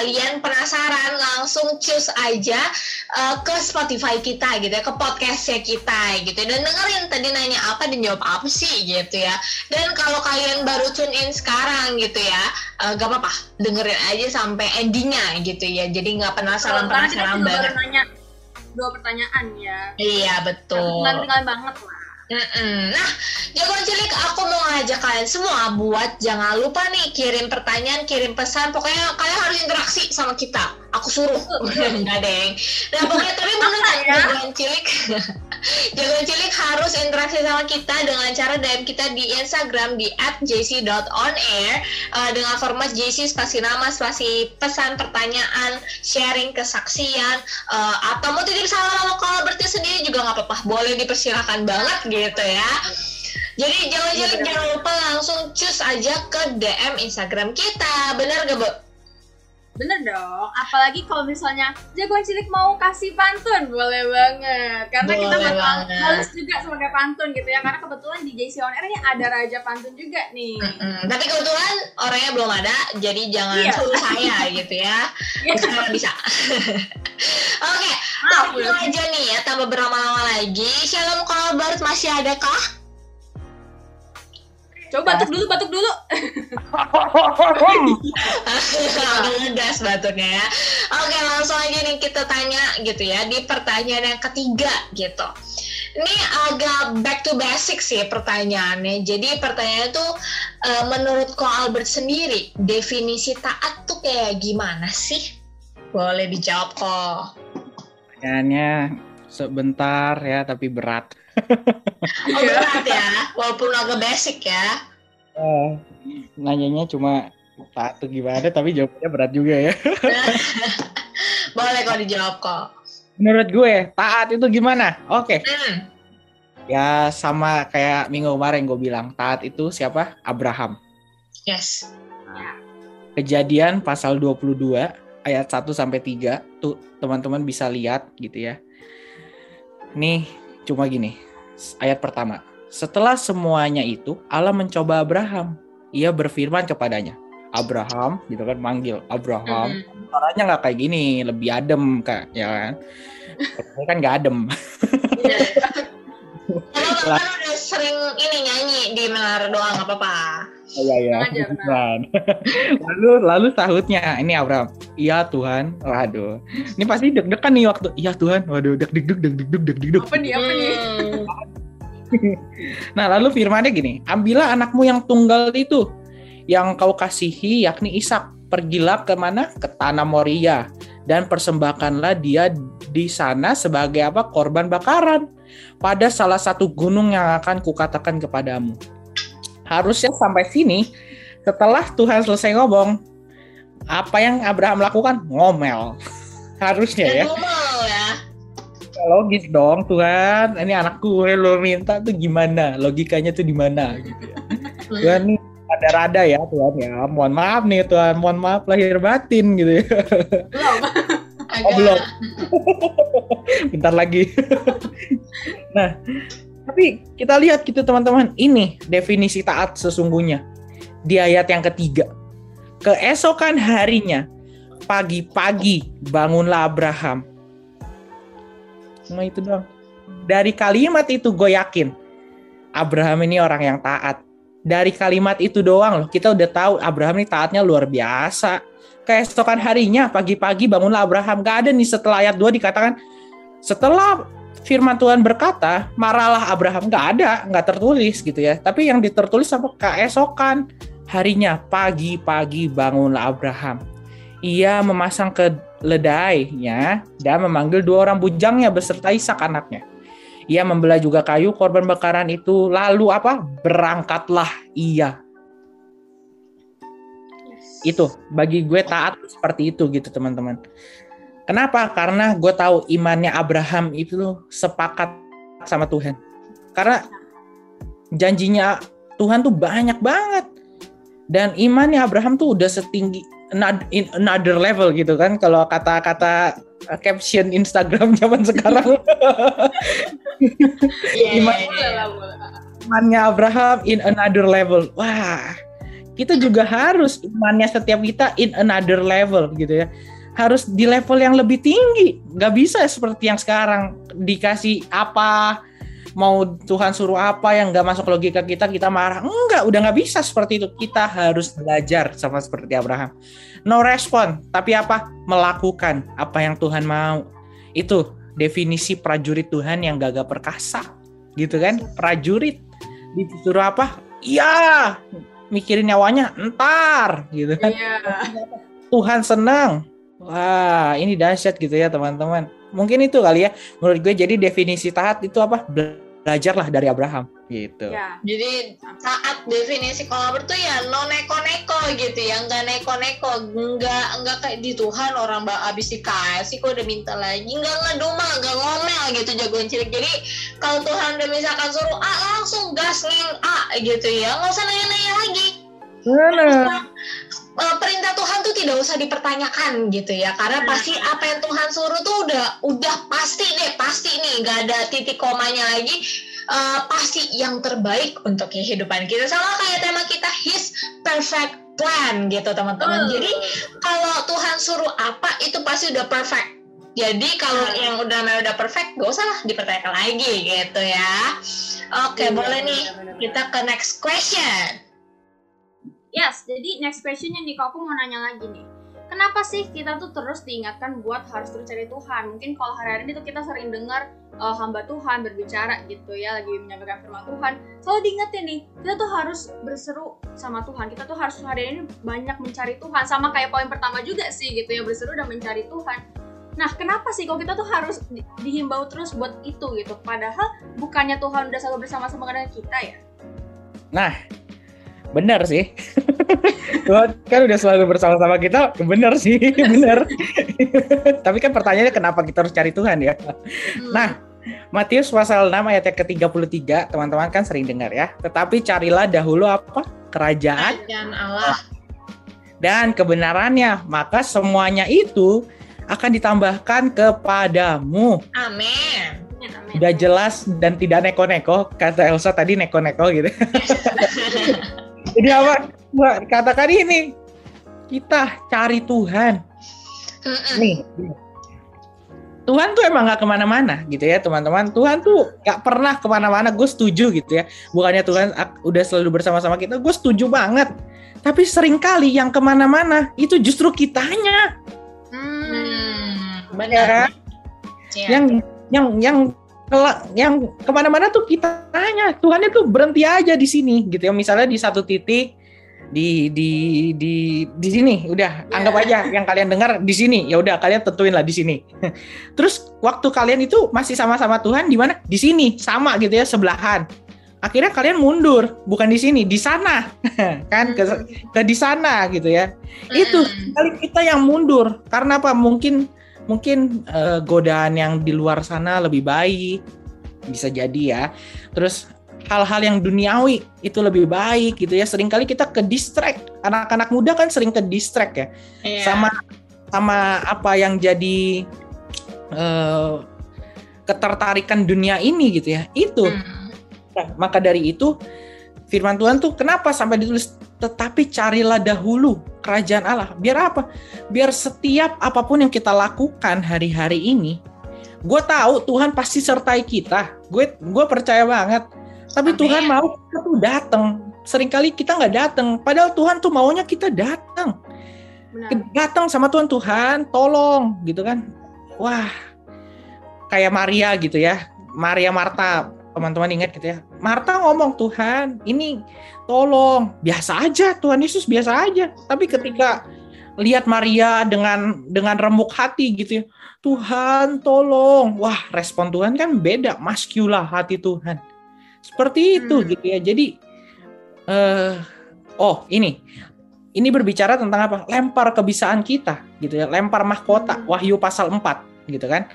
kalian penasaran, langsung choose aja uh, ke Spotify kita gitu ya, ke podcastnya kita gitu ya. Dan dengerin tadi nanya apa dan jawab apa sih gitu ya. Dan kalau kalian baru tune in sekarang gitu ya, uh, gak apa-apa, dengerin aja sampai endingnya gitu ya. Jadi nggak penasaran penasaran banget. dua pertanyaan ya. Iya betul. Tinggal-tinggal banget lah. Mm-mm. Nah, jagoan cilik aku mau ngajak kalian semua buat jangan lupa nih kirim pertanyaan, kirim pesan. Pokoknya kalian harus interaksi sama kita. Aku suruh. Enggak deng. Nah, pokoknya tapi kan jagoan cilik. jagoan cilik harus interaksi sama kita dengan cara DM kita di Instagram di @jc.onair uh, dengan format JC spasi nama, spasi pesan, pertanyaan, sharing kesaksian uh, atau mau titip salam sama kalau berarti sendiri juga nggak apa-apa. Boleh dipersilakan banget gitu ya. Jadi jangan jangan jangan lupa langsung cus aja ke DM Instagram kita. Benar gak, Bu? Bener dong, apalagi kalau misalnya jagoan cilik mau kasih pantun, boleh banget. Karena kita Boleh bakal banget. halus juga sebagai pantun gitu ya. Karena kebetulan di JC On Air ini ada raja pantun juga nih. Mm-mm. Tapi kebetulan orangnya belum ada, jadi jangan Iya. suruh saya gitu ya. Iya. Bisa bisa. Oke, Maaf, langsung aja nih ya, tanpa berlama-lama lagi. Shalom Kalbert masih ada kah? Coba batuk dulu, batuk dulu. Agak ngegas baturnya ya. Oke, langsung aja nih kita tanya gitu ya di pertanyaan yang ketiga gitu. Ini agak back to basic sih pertanyaannya. Jadi pertanyaannya tuh eh, menurut Ko Albert sendiri definisi taat tuh kayak gimana sih? Boleh dijawab kok. Pertanyaannya sebentar ya tapi berat. Oh berat ya, walaupun agak basic ya. Eh, nanyanya cuma taat tuh gimana tapi jawabnya berat juga ya. Boleh kok dijawab kok. Menurut gue taat itu gimana? Oke. Hmm. Ya sama kayak minggu kemarin gue bilang taat itu siapa? Abraham. Yes. Kejadian pasal 22 ayat 1 sampai 3 tuh teman-teman bisa lihat gitu ya. Nih cuma gini. Ayat pertama. Setelah semuanya itu Allah mencoba Abraham. Ia berfirman kepadanya, Abraham gitu kan manggil Abraham. Hmm. Suaranya nggak kayak gini, lebih adem kak, ya kan? Ini kan nggak adem. Kalau kan udah sering ini nyanyi di menara doa nggak apa-apa. Iya iya. Tuhan. lalu lalu sahutnya ini Abraham. Iya Tuhan. Waduh. Ini pasti deg-degan nih waktu. Iya Tuhan. Waduh deg deg deg deg deg deg deg deg. Apa nih, apa nih? Nah lalu firmannya gini. Ambillah anakmu yang tunggal itu, yang kau kasihi yakni Ishak. Pergilah ke mana? Ke tanah Moria dan persembahkanlah dia di sana sebagai apa? Korban bakaran pada salah satu gunung yang akan kukatakan kepadamu. Harusnya sampai sini setelah Tuhan selesai ngomong, apa yang Abraham lakukan? Ngomel. Harusnya ya. Ngomel ya. Logis dong Tuhan, ini anak gue lo minta tuh gimana? Logikanya tuh di mana gitu ya. Tuhan nih ada-rada ya Tuhan ya. Mohon maaf nih Tuhan, mohon maaf lahir batin gitu ya. Belum. Agak, Oh, belum. Bentar lagi. nah, tapi kita lihat gitu teman-teman, ini definisi taat sesungguhnya di ayat yang ketiga. Keesokan harinya, pagi-pagi bangunlah Abraham. Cuma itu doang. Dari kalimat itu gue yakin Abraham ini orang yang taat. Dari kalimat itu doang loh, kita udah tahu Abraham ini taatnya luar biasa keesokan harinya pagi-pagi bangunlah Abraham. Gak ada nih setelah ayat 2 dikatakan setelah firman Tuhan berkata marahlah Abraham. Gak ada, nggak tertulis gitu ya. Tapi yang ditertulis apa keesokan harinya pagi-pagi bangunlah Abraham. Ia memasang keledainya dan memanggil dua orang bujangnya beserta Ishak anaknya. Ia membelah juga kayu korban bakaran itu lalu apa? Berangkatlah ia itu bagi gue taat seperti itu gitu teman-teman kenapa karena gue tahu imannya Abraham itu sepakat sama Tuhan karena janjinya Tuhan tuh banyak banget. Dan imannya Abraham tuh udah setinggi another- in another level gitu kan kalau kata-kata caption Instagram zaman sekarang. Iya, Iman- iya, iya. imannya Abraham in another level. Wah, kita juga harus imannya setiap kita in another level gitu ya. Harus di level yang lebih tinggi. Gak bisa seperti yang sekarang dikasih apa mau Tuhan suruh apa yang gak masuk logika kita kita marah. Enggak, udah nggak bisa seperti itu. Kita harus belajar sama seperti Abraham. No respon, tapi apa? Melakukan apa yang Tuhan mau. Itu definisi prajurit Tuhan yang gagah perkasa gitu kan prajurit disuruh apa iya mikirin nyawanya entar gitu kan Iya. Tuhan senang wah ini dahsyat gitu ya teman-teman mungkin itu kali ya menurut gue jadi definisi taat itu apa Bela- belajarlah dari Abraham gitu Ya. Jadi saat definisi kolaber tuh ya no neko-neko gitu ya, nggak neko-neko, nggak nggak kayak di Tuhan orang mbak abis dikasih kok udah minta lagi, nggak ngedumel, nggak ngomel gitu jagoan cilik. Jadi kalau Tuhan udah misalkan suruh A langsung gas nih A gitu ya, nggak usah nanya-nanya lagi. Benar. Eh, perintah Tuhan tuh tidak usah dipertanyakan gitu ya. Karena pasti apa yang Tuhan suruh tuh udah udah pasti deh pasti nih. Nggak ada titik komanya lagi. Eh, pasti yang terbaik untuk kehidupan kita. Sama kayak tema kita His perfect plan gitu teman-teman. Jadi kalau Tuhan suruh apa itu pasti udah perfect. Jadi kalau yang udah udah perfect gak usah lah dipertanyakan lagi gitu ya. Oke Iya, boleh nih kita ke next question Yes, jadi next questionnya nih, kok aku mau nanya lagi nih. Kenapa sih kita tuh terus diingatkan buat harus terus cari Tuhan? Mungkin kalau hari-hari ini tuh kita sering dengar uh, hamba Tuhan berbicara gitu ya, lagi menyampaikan firman Tuhan. Selalu diingetin nih, kita tuh harus berseru sama Tuhan. Kita tuh harus hari ini banyak mencari Tuhan. Sama kayak poin pertama juga sih gitu ya, berseru dan mencari Tuhan. Nah, kenapa sih kok kita tuh harus di- dihimbau terus buat itu gitu? Padahal bukannya Tuhan udah selalu bersama-sama dengan kita ya? Nah, benar sih. Tuhan kan udah selalu bersama-sama kita, benar sih, benar. Tapi kan pertanyaannya kenapa kita harus cari Tuhan ya? Hmm. Nah, Matius pasal 6 ayat yang ke-33, teman-teman kan sering dengar ya. Tetapi carilah dahulu apa? Kerajaan dan Allah dan kebenarannya, maka semuanya itu akan ditambahkan kepadamu. amin. Udah jelas dan tidak neko-neko, kata Elsa tadi neko-neko gitu. Jadi apa? Mbak, katakan ini. Kita cari Tuhan. Nih. Tuhan tuh emang nggak ke mana-mana gitu ya teman-teman. Tuhan tuh nggak pernah ke mana-mana. Gue setuju gitu ya. Bukannya Tuhan udah selalu bersama-sama kita. Gue setuju banget. Tapi sering kali yang ke mana-mana itu justru kitanya. Hmm. Ya benar. Iya. Yang yang yang yang ke mana-mana tuh kitanya. Tuhannya tuh berhenti aja di sini gitu ya. Misalnya di satu titik di di di di sini udah anggap aja yang kalian dengar di sini ya udah kalian tentuin lah di sini. Terus waktu kalian itu masih sama-sama Tuhan di mana? Di sini sama gitu ya sebelahan. Akhirnya kalian mundur bukan di sini di sana. Kan ke, ke di sana gitu ya. Itu Mm-mm. kali kita yang mundur. Karena apa? Mungkin mungkin eh, godaan yang di luar sana lebih baik bisa jadi ya. Terus hal-hal yang duniawi itu lebih baik gitu ya. Seringkali kita ke distract. Anak-anak muda kan sering ke distract ya. Iya. sama sama apa yang jadi eh, ketertarikan dunia ini gitu ya. Itu. Hmm. Nah, maka dari itu firman Tuhan tuh kenapa sampai ditulis tetapi carilah dahulu kerajaan Allah. Biar apa? Biar setiap apa pun yang kita lakukan hari-hari ini, gue tahu Tuhan pasti sertai kita. Gue gue percaya banget. Tapi Amin. Tuhan mau kita tuh datang. Seringkali kita nggak datang. Padahal Tuhan tuh maunya kita datang. Datang sama Tuhan Tuhan, tolong gitu kan. Wah, kayak Maria gitu ya. Maria Marta, teman-teman ingat gitu ya. Marta ngomong Tuhan, ini tolong. Biasa aja, Tuhan Yesus biasa aja. Tapi ketika lihat Maria dengan dengan remuk hati gitu ya. Tuhan tolong. Wah, respon Tuhan kan beda, maskula hati Tuhan. Seperti itu Hmm. gitu ya. Jadi eh oh, ini. Ini berbicara tentang apa? Lempar kebisaan kita gitu ya. Lempar mahkota, Hmm. Wahyu pasal 4 gitu kan.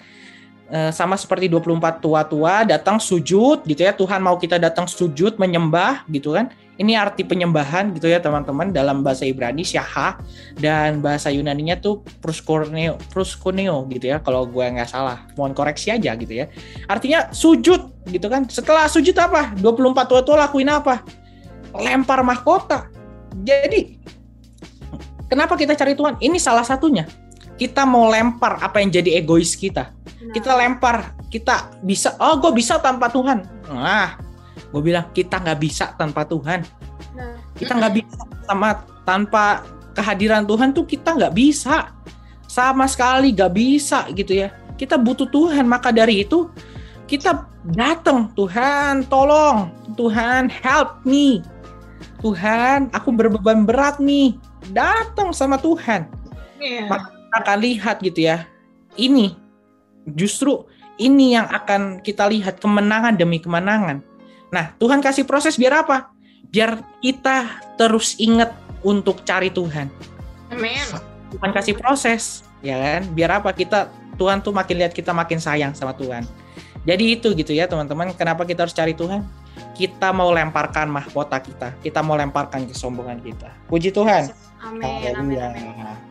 Eh, sama seperti 24 tua-tua datang sujud gitu ya. Tuhan mau kita datang sujud menyembah gitu kan. Ini arti penyembahan gitu ya teman-teman dalam bahasa Ibrani syaha dan bahasa Yunaninya tuh proskuneo, proskuneo gitu ya kalau gue nggak salah. Mohon koreksi aja gitu ya. Artinya sujud gitu kan. Setelah sujud apa? 24 tua-tua lakuin apa? Lempar mahkota. Jadi kenapa kita cari Tuhan? Ini salah satunya. Kita mau lempar apa yang jadi egois kita. Kita lempar, kita bisa. Oh, gue bisa tanpa Tuhan. Nah, gue bilang kita nggak bisa tanpa Tuhan. Nah, Kita nggak bisa sama tanpa kehadiran Tuhan tuh kita nggak bisa. Sama sekali nggak bisa gitu ya. Kita butuh Tuhan. Maka dari itu kita datang Tuhan tolong Tuhan help me Tuhan aku berbeban berat nih datang sama Tuhan Iya. Akan lihat gitu ya. Ini justru ini yang akan kita lihat kemenangan demi kemenangan. Nah, Tuhan kasih proses biar apa? Biar kita terus ingat untuk cari Tuhan. Amin. Tuhan kasih proses, ya kan? Biar apa? Kita Tuhan tuh makin lihat kita makin sayang sama Tuhan. Jadi itu gitu ya, teman-teman. Kenapa kita harus cari Tuhan? Kita mau lemparkan mahkota kita. Kita mau lemparkan kesombongan kita. Puji Tuhan. amin, amin, amin.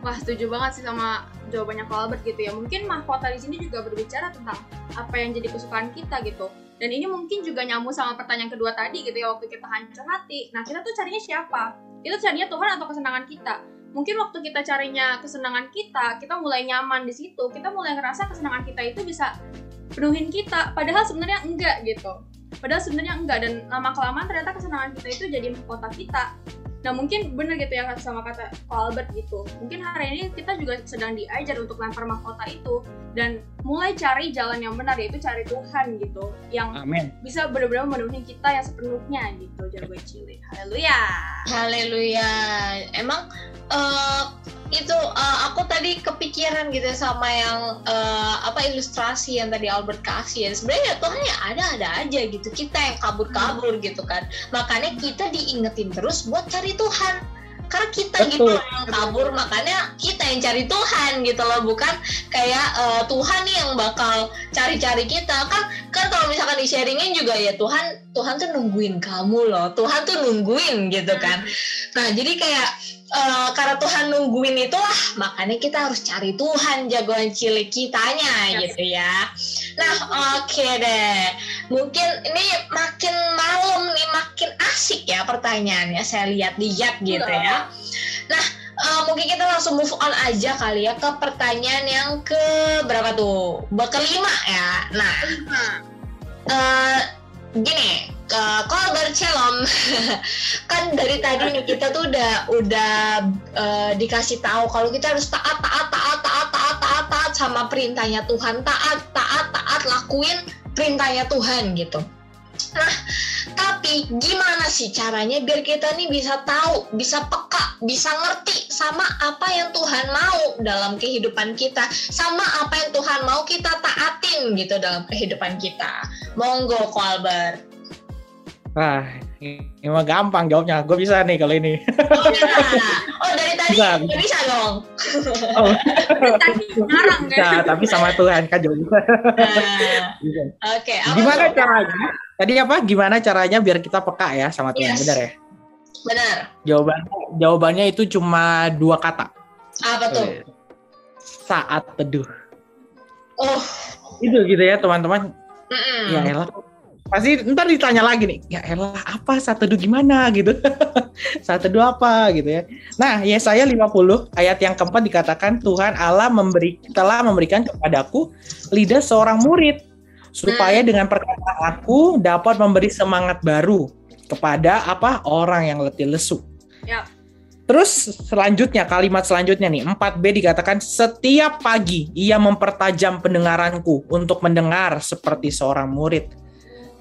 Wah, setuju banget sih sama jawabannya Ko Albert gitu ya. Mungkin mahkota di sini juga berbicara tentang apa yang jadi kesukaan kita gitu. Dan ini mungkin juga nyambung sama pertanyaan kedua tadi gitu ya waktu kita hancur hati. Nah, kita tuh carinya siapa? Itu carinya Tuhan atau kesenangan kita? Mungkin waktu kita carinya kesenangan kita, kita mulai nyaman di situ, kita mulai ngerasa kesenangan kita itu bisa penuhin kita, padahal sebenarnya enggak gitu. Padahal sebenarnya enggak dan lama kelamaan ternyata kesenangan kita itu jadi mahkota kita. Nah mungkin bener gitu ya sama kata Albert gitu. Mungkin hari ini kita juga sedang diajar untuk lempar mahkota itu dan mulai cari jalan yang benar yaitu cari Tuhan gitu, yang Amin. bisa benar-benar memenuhi kita yang sepenuhnya gitu. Jago cilik. Haleluya. Haleluya. Emang eh, itu eh, aku tadi kepikiran gitu ya sama yang eh, apa ilustrasi yang tadi Albert kasih ya. Sebenarnya Tuhan ya ada-ada aja gitu. Kita yang kabur-kabur gitu kan. Makanya kita diingetin terus buat cari Tuhan. Karena kita gitu Betul. loh yang kabur, makanya kita yang cari Tuhan gitu loh, bukan kayak eh, Tuhan nih yang bakal cari-cari kita. Kan kan kalau misalkan di sharingin juga ya Tuhan Tuhan tuh nungguin kamu loh. Tuhan tuh nungguin gitu kan. Nah, jadi kayak eh, karena Tuhan nungguin itulah, makanya kita harus cari Tuhan jagoan cilik kitanya Yes. gitu ya. Nah, oke deh. Mungkin ini makin malam nih makin asik ya pertanyaannya. Saya lihat-lihat gitu Iya. ya. Nah, eh, mungkin kita langsung move on aja kali ya ke pertanyaan yang ke berapa tuh? Kelima ya. Nah, eh gini, ke Kolber Celom kan dari tadi nih kita tuh udah udah eh, dikasih tahu kalau kita harus taat taat taat taat taat taat taat sama perintahnya Tuhan taat taat taat lakuin perintahnya Tuhan gitu. Nah, tapi gimana sih caranya biar kita nih bisa tahu, bisa peka, bisa ngerti sama apa yang Tuhan mau dalam kehidupan kita, sama apa yang Tuhan mau kita taatin gitu dalam kehidupan kita. Monggo, Ko Albert. Wah, ini mah gampang jawabnya. Gue bisa nih kalau ini. Oh, bisa. oh dari tadi Bisa. bisa dong. Oh, Tadi ngarang bisa, kan? tapi sama Tuhan kan jauh juga. Nah, Bisa. Oke, apa Gimana caranya? Tadi apa? Gimana caranya biar kita peka ya sama Tuhan? Yes. Benar ya? Benar. Jawabannya, jawabannya itu cuma dua kata. Apa tuh? Saat teduh. Oh, Itu gitu ya teman-teman. mm-mm. Ya elah. Pasti ntar ditanya lagi nih, ya elah apa saat teduh gimana gitu. saat teduh apa gitu ya. Nah, Yesaya 50 ayat yang keempat dikatakan Tuhan Allah memberi telah memberikan kepadaku lidah seorang murid supaya dengan perkataan aku dapat memberi semangat baru kepada apa orang yang letih lesu. Yap. Terus selanjutnya kalimat selanjutnya nih 4B dikatakan setiap pagi ia mempertajam pendengaranku untuk mendengar seperti seorang murid.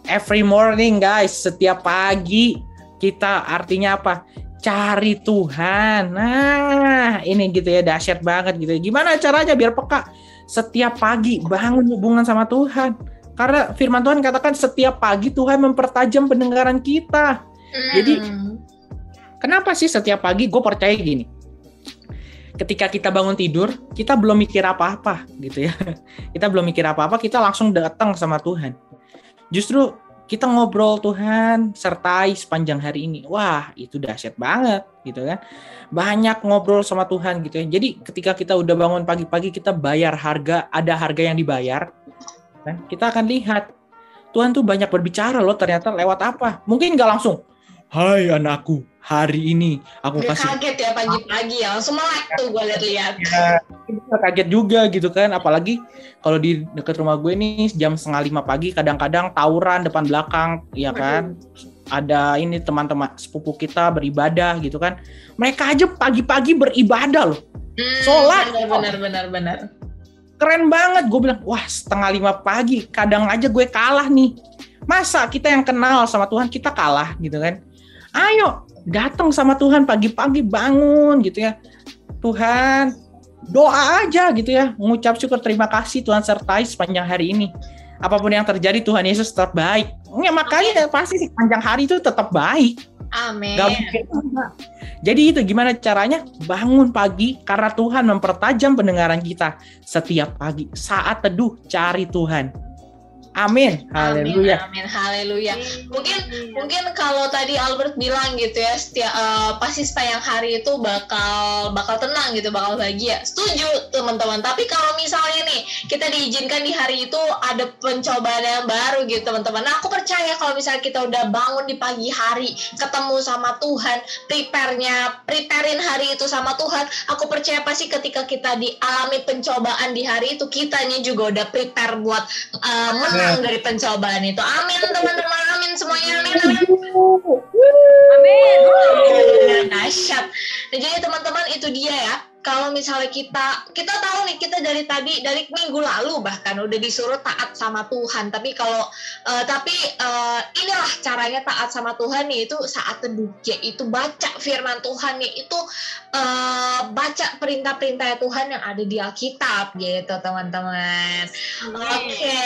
Every morning guys, setiap pagi kita artinya apa? Cari Tuhan. Nah, ini gitu ya dahsyat banget gitu. ya. Gimana caranya biar peka? Setiap pagi bangun hubungan sama Tuhan. Karena firman Tuhan katakan setiap pagi Tuhan mempertajam pendengaran kita. Jadi, Mm. Kenapa sih setiap pagi gue percaya gini? ketika kita bangun tidur, kita belum mikir apa-apa gitu ya. Kita belum mikir apa-apa, kita langsung datang sama Tuhan. Justru kita ngobrol Tuhan sertai sepanjang hari ini. Wah, itu dahsyat banget gitu kan. Banyak ngobrol sama Tuhan gitu ya. Jadi ketika kita udah bangun pagi-pagi kita bayar harga, ada harga yang dibayar. Kan? Kita akan lihat Tuhan tuh banyak berbicara loh ternyata lewat apa. Mungkin nggak langsung, Hai anakku, hari ini aku Dia kasih kaget ya pagi-pagi ya, langsung melek tuh gue liat-liat. Ya, kaget juga gitu kan. Apalagi kalau di dekat rumah gue nih jam setengah lima pagi kadang-kadang tawuran depan belakang ya kan? Ada ini teman-teman sepupu kita beribadah gitu kan. Mereka aja pagi-pagi beribadah loh. Hmm, Sholat. Benar, benar, benar. keren banget gue bilang wah setengah lima pagi kadang aja gue kalah nih. Masa kita yang kenal sama Tuhan kita kalah gitu kan ayo datang sama Tuhan pagi-pagi bangun gitu ya Tuhan doa aja gitu ya mengucap syukur terima kasih Tuhan sertai sepanjang hari ini apa pun yang terjadi Tuhan Yesus tetap baik ya makanya pasti sepanjang hari itu tetap baik Amin. Gak mungkin enggak. Jadi itu gimana caranya? Bangun pagi karena Tuhan mempertajam pendengaran kita setiap pagi. Saat teduh cari Tuhan. Amin. Haleluya. Amin, haleluya. Mungkin mungkin kalau tadi Albert bilang gitu ya, setiap eh, pasti sepanjang hari itu bakal bakal tenang gitu, bakal bahagia. Setuju teman-teman. Tapi kalau misalnya nih kita diizinkan di hari itu ada pencobaan yang baru gitu teman-teman. Nah, aku percaya kalau misalnya kita udah bangun di pagi hari, ketemu sama Tuhan, prepare-nya, preparein hari itu sama Tuhan, aku percaya pasti ketika kita dialami pencobaan di hari itu, kitanya juga udah prepare buat eh, menang dari pencobaan itu. Amin teman-teman, amin semuanya, amin. amin. Amin. Dahsyat. Nah, jadi teman-teman itu dia ya. Kalau misalnya kita kita tahu nih kita dari tadi dari minggu lalu bahkan udah disuruh taat sama Tuhan. Tapi kalau eh, tapi eh, inilah caranya taat sama Tuhan nih itu saat teduh yaitu baca firman Tuhan yaitu eh, baca perintah-perintah Tuhan yang ada di Alkitab gitu teman-teman. Oke,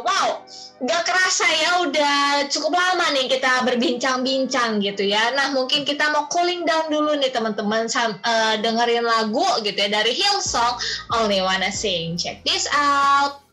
wow, nggak kerasa ya udah cukup lama nih kita berbincang-bincang gitu ya. Nah mungkin kita mau cooling down dulu nih teman-teman eh, dengerin lagu gitu ya dari Hillsong Only Wanna Sing. Check this out.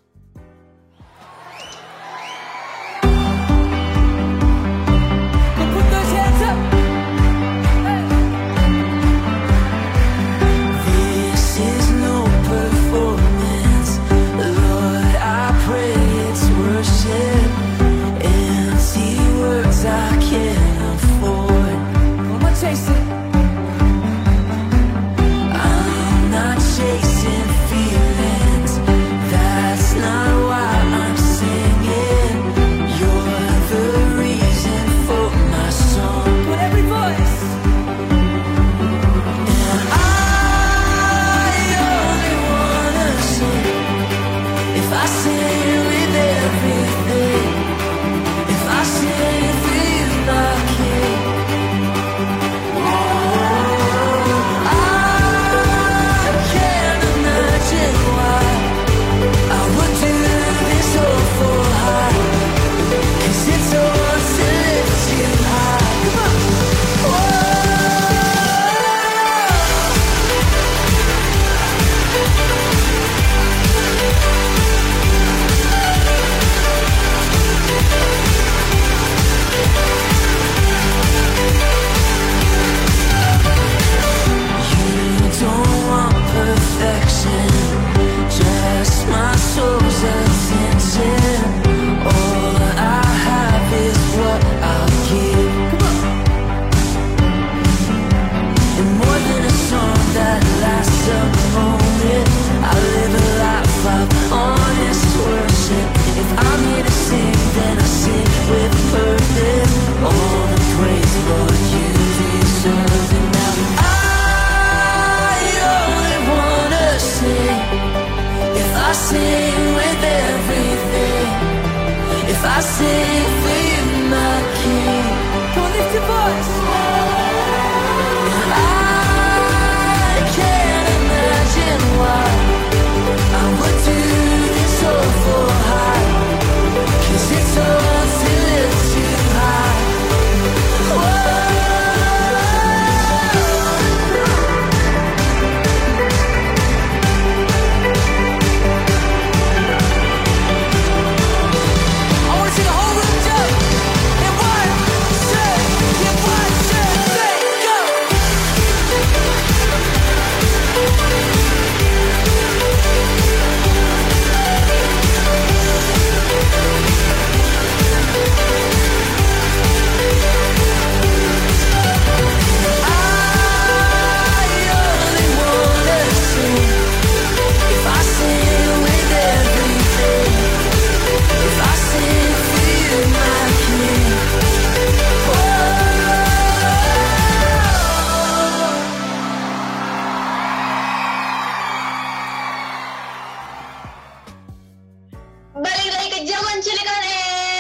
Jagoan cilekan eh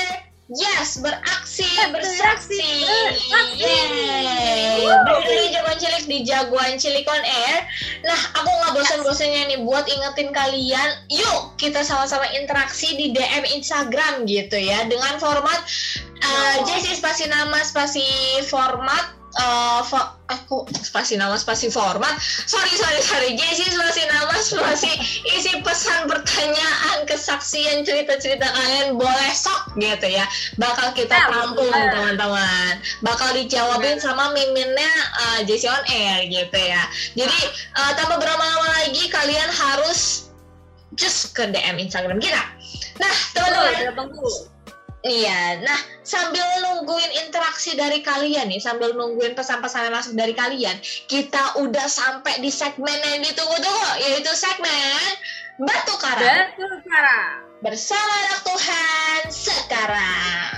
Yes, beraksi, bersaksi. Beraksi. Berdiri jagoan cilik di jagoan cilikon air. Nah, aku nggak bosan-bosannya nih buat ingetin kalian. Yuk, kita sama-sama interaksi di DM Instagram gitu ya, dengan format eh, uh, oh. JC spasi nama spasi format uh, fo- aku spasi nama spasi format? Sorry sorry sorry. JC spasi nama spasi isi pesan pertanyaan kesaksian cerita-cerita kalian. Boleh sok gitu ya. Bakal kita Ya, tampung bener. teman-teman. Bakal dijawabin sama miminnya uh, JC on air gitu ya. Jadi uh, tanpa berlama-lama lagi kalian harus just ke DM Instagram kita. Nah teman-teman. Iya, nah sambil nungguin interaksi dari kalian nih, sambil nungguin pesan-pesan yang masuk dari kalian, kita udah sampai di segmen yang ditunggu-tunggu, yaitu segmen Batu Karang Betul, Sarah. bersama anak Tuhan sekarang.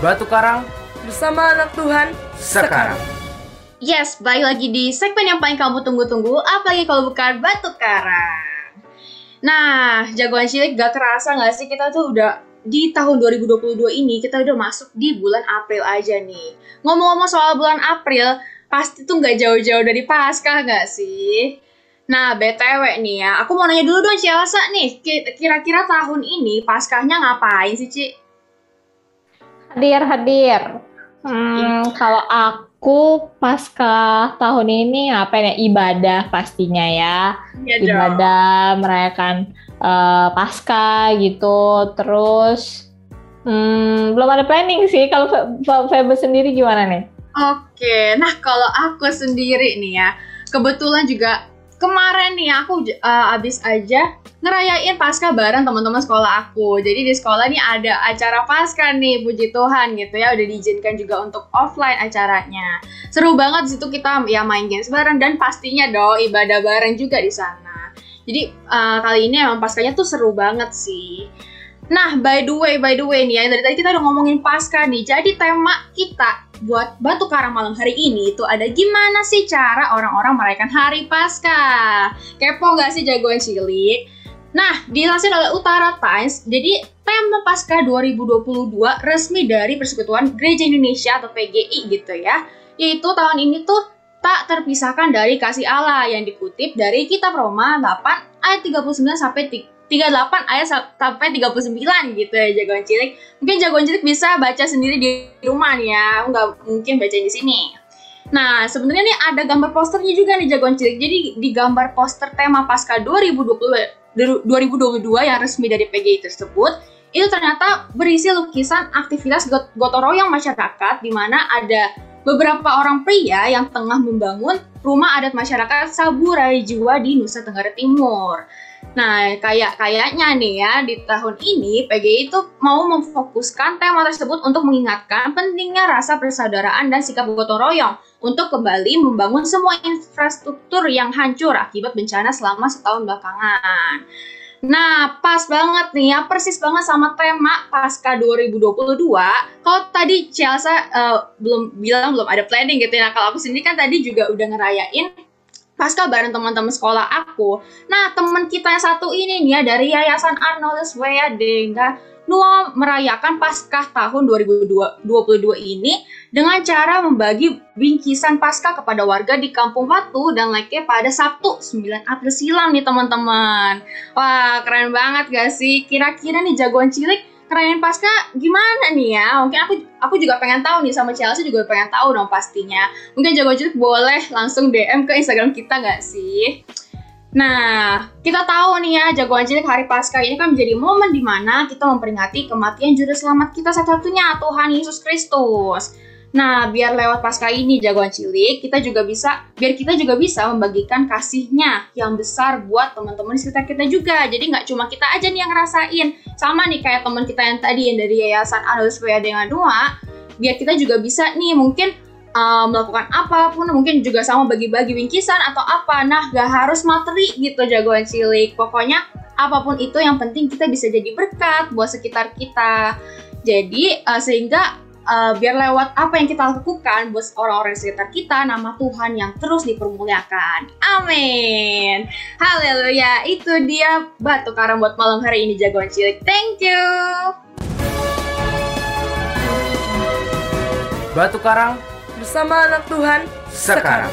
Batu Karang bersama anak Tuhan sekarang. Yes, balik lagi di segmen yang paling kamu tunggu-tunggu, apalagi kalau bukan Batu Karang. Nah, jagoan cilik gak kerasa gak sih kita tuh udah di tahun 2022 ini kita udah masuk di bulan April aja nih. Ngomong-ngomong soal bulan April, pasti tuh gak jauh-jauh dari Paskah gak sih? Nah, BTW nih ya, aku mau nanya dulu dong Cielsa nih, ki- kira-kira tahun ini Paskahnya ngapain sih, Ci? Hadir, hadir. Hmm, kalau aku pasca tahun ini ngapain ya? Ibadah pastinya ya. Iya Ibadah, merayakan eh, pasca gitu. Terus hmm, belum ada planning sih. Kalau Fe- Fe- Febe sendiri gimana nih? Oke, nah kalau aku sendiri nih ya, kebetulan juga kemarin nih aku uh, abis aja ngerayain pasca bareng teman-teman sekolah aku. Jadi di sekolah nih ada acara pasca nih, puji Tuhan gitu ya, udah diizinkan juga untuk offline acaranya. Seru banget situ kita ya main games bareng dan pastinya dong ibadah bareng juga di sana. Jadi uh, kali ini emang paskanya tuh seru banget sih. Nah, by the way, by the way nih ya, dari tadi kita udah ngomongin pasca nih. Jadi tema kita buat Batu Karang malam hari ini itu ada gimana sih cara orang-orang merayakan hari pasca. Kepo nggak sih jagoan cilik? Nah, dilansir oleh Utara Times, jadi tema pasca 2022 resmi dari Persekutuan Gereja Indonesia atau PGI gitu ya. Yaitu tahun ini tuh tak terpisahkan dari kasih Allah yang dikutip dari Kitab Roma 8 ayat 39 sampai 38 ayat sa- sampai 39 gitu ya jagoan cilik. Mungkin jagoan cilik bisa baca sendiri di rumah nih ya, nggak mungkin baca di sini. Nah, sebenarnya nih ada gambar posternya juga nih jagoan cilik. Jadi di gambar poster tema Pasca 2020 2022 yang resmi dari PGI tersebut, itu ternyata berisi lukisan aktivitas got- gotong royong masyarakat di mana ada beberapa orang pria yang tengah membangun rumah adat masyarakat Saburai Jua di Nusa Tenggara Timur. Nah, kayak kayaknya nih ya di tahun ini PGI itu mau memfokuskan tema tersebut untuk mengingatkan pentingnya rasa persaudaraan dan sikap gotong royong untuk kembali membangun semua infrastruktur yang hancur akibat bencana selama setahun belakangan. Nah, pas banget nih ya, persis banget sama tema Pasca 2022. Kalau tadi Chelsea eh, belum bilang belum ada planning gitu ya. Nah, kalau aku sendiri kan tadi juga udah ngerayain Pasca bareng teman-teman sekolah aku. Nah, teman kita yang satu ini nih ya dari Yayasan Arnold Denga Nua merayakan Paskah tahun 2022 ini dengan cara membagi bingkisan Paskah kepada warga di Kampung Watu dan Leke pada Sabtu 9 April silam nih teman-teman. Wah, keren banget gak sih? Kira-kira nih jagoan cilik ngerayain Paskah gimana nih ya? Mungkin aku aku juga pengen tahu nih sama Chelsea juga pengen tahu dong pastinya. Mungkin jagoan cilik boleh langsung DM ke Instagram kita gak sih? Nah, kita tahu nih ya, jagoan cilik hari Paskah ini kan menjadi momen di mana kita memperingati kematian juru selamat kita satu-satunya, Tuhan Yesus Kristus. Nah, biar lewat Paskah ini jagoan cilik, kita juga bisa, biar kita juga bisa membagikan kasihnya yang besar buat teman-teman di sekitar kita juga. Jadi nggak cuma kita aja nih yang ngerasain. Sama nih kayak teman kita yang tadi yang dari Yayasan Adul Supaya Dengan Dua, biar kita juga bisa nih mungkin uh, melakukan apa pun mungkin juga sama bagi-bagi bingkisan atau apa nah gak harus materi gitu jagoan cilik pokoknya apa pun itu yang penting kita bisa jadi berkat buat sekitar kita jadi uh, sehingga uh, biar lewat apa yang kita lakukan buat orang-orang sekitar kita nama Tuhan yang terus dipermuliakan. Amin. Haleluya. Itu dia batu karang buat malam hari ini jagoan cilik. Thank you. Batu karang bersama anak Tuhan sekarang. sekarang.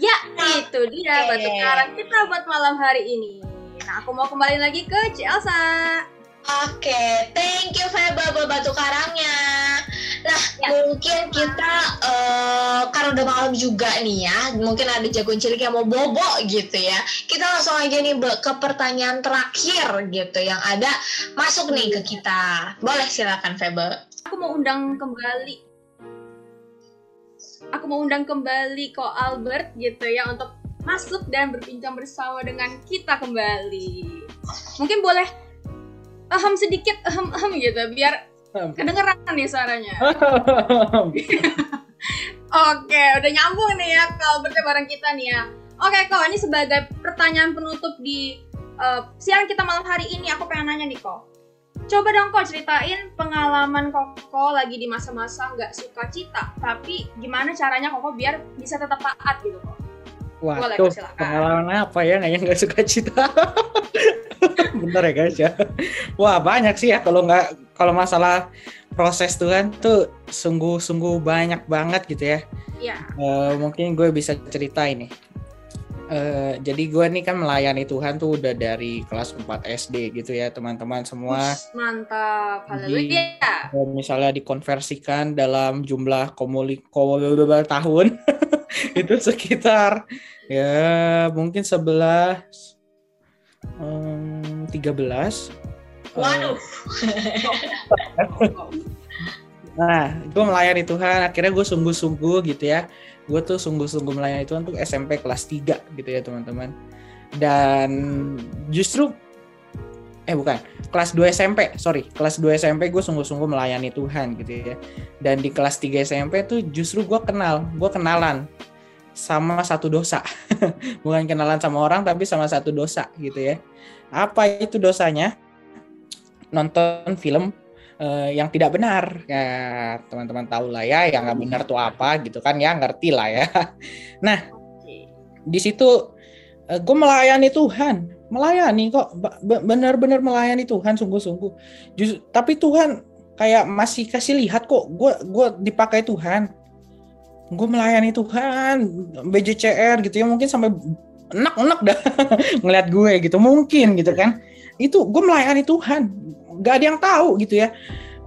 Ya, itu dia okay. batu karang kita buat malam hari ini. Nah, aku mau kembali lagi ke Ci Oke, thank you Feba buat batu karangnya. Nah, Ya. mungkin kita eh, karena udah malam juga nih ya, mungkin ada jagoan cilik yang mau bobo gitu ya. Kita langsung aja nih ke pertanyaan terakhir gitu yang ada masuk nih ke kita. Boleh silakan Feba. Aku mau undang kembali. Aku mau undang kembali Ko Albert gitu ya untuk masuk dan berbincang bersama dengan kita kembali. Mungkin boleh aham sedikit aham aham gitu biar kedengeran nih suaranya. Oke, udah nyambung nih ya kalau berarti bareng kita nih ya. Oke, kok ini sebagai pertanyaan penutup di eh, siaran kita malam hari ini aku pengen nanya nih kok. Coba dong kok ceritain pengalaman Koko lagi di masa-masa nggak suka cita, tapi gimana caranya Koko biar bisa tetap taat gitu kok. Tuh silakan. pengalaman apa ya yang nggak suka cita? Bentar ya guys ya. Wah banyak sih ya kalau nggak kalau masalah proses Tuhan tuh sungguh-sungguh banyak banget gitu ya. Iya. Eh, mungkin gue bisa cerita ini. Eh, jadi gue nih kan melayani Tuhan tuh udah dari kelas 4 SD gitu ya teman-teman semua. Mantap. Haleluya. Kalau misalnya dikonversikan dalam jumlah komuli komuli tahun itu sekitar ya mungkin 11 em, 13 Waduh. Nah, gue melayani Tuhan, akhirnya gue sungguh-sungguh gitu ya. Gue tuh sungguh-sungguh melayani Tuhan tuh SMP kelas 3 gitu ya teman-teman. Dan justru, eh bukan, kelas 2 SMP, sorry. Kelas 2 SMP gue sungguh-sungguh melayani Tuhan gitu ya. Dan di kelas 3 SMP tuh justru gue kenal, gue kenalan sama satu dosa. bukan kenalan sama orang, tapi sama satu dosa gitu ya. Apa itu dosanya? Nonton film eh, yang tidak benar ya teman-teman tahu lah ya yang nggak benar tuh apa gitu kan ya ngerti lah ya nah di situ gue melayani Tuhan melayani kok. Benar-benar melayani Tuhan sungguh-sungguh. Tapi Tuhan kayak masih kasih lihat kok gue gue dipakai Tuhan. Gue melayani Tuhan BJCR gitu ya mungkin sampai enak-enak dah ngeliat gue gitu mungkin gitu kan. Itu gue melayani Tuhan gak ada yang tahu gitu ya.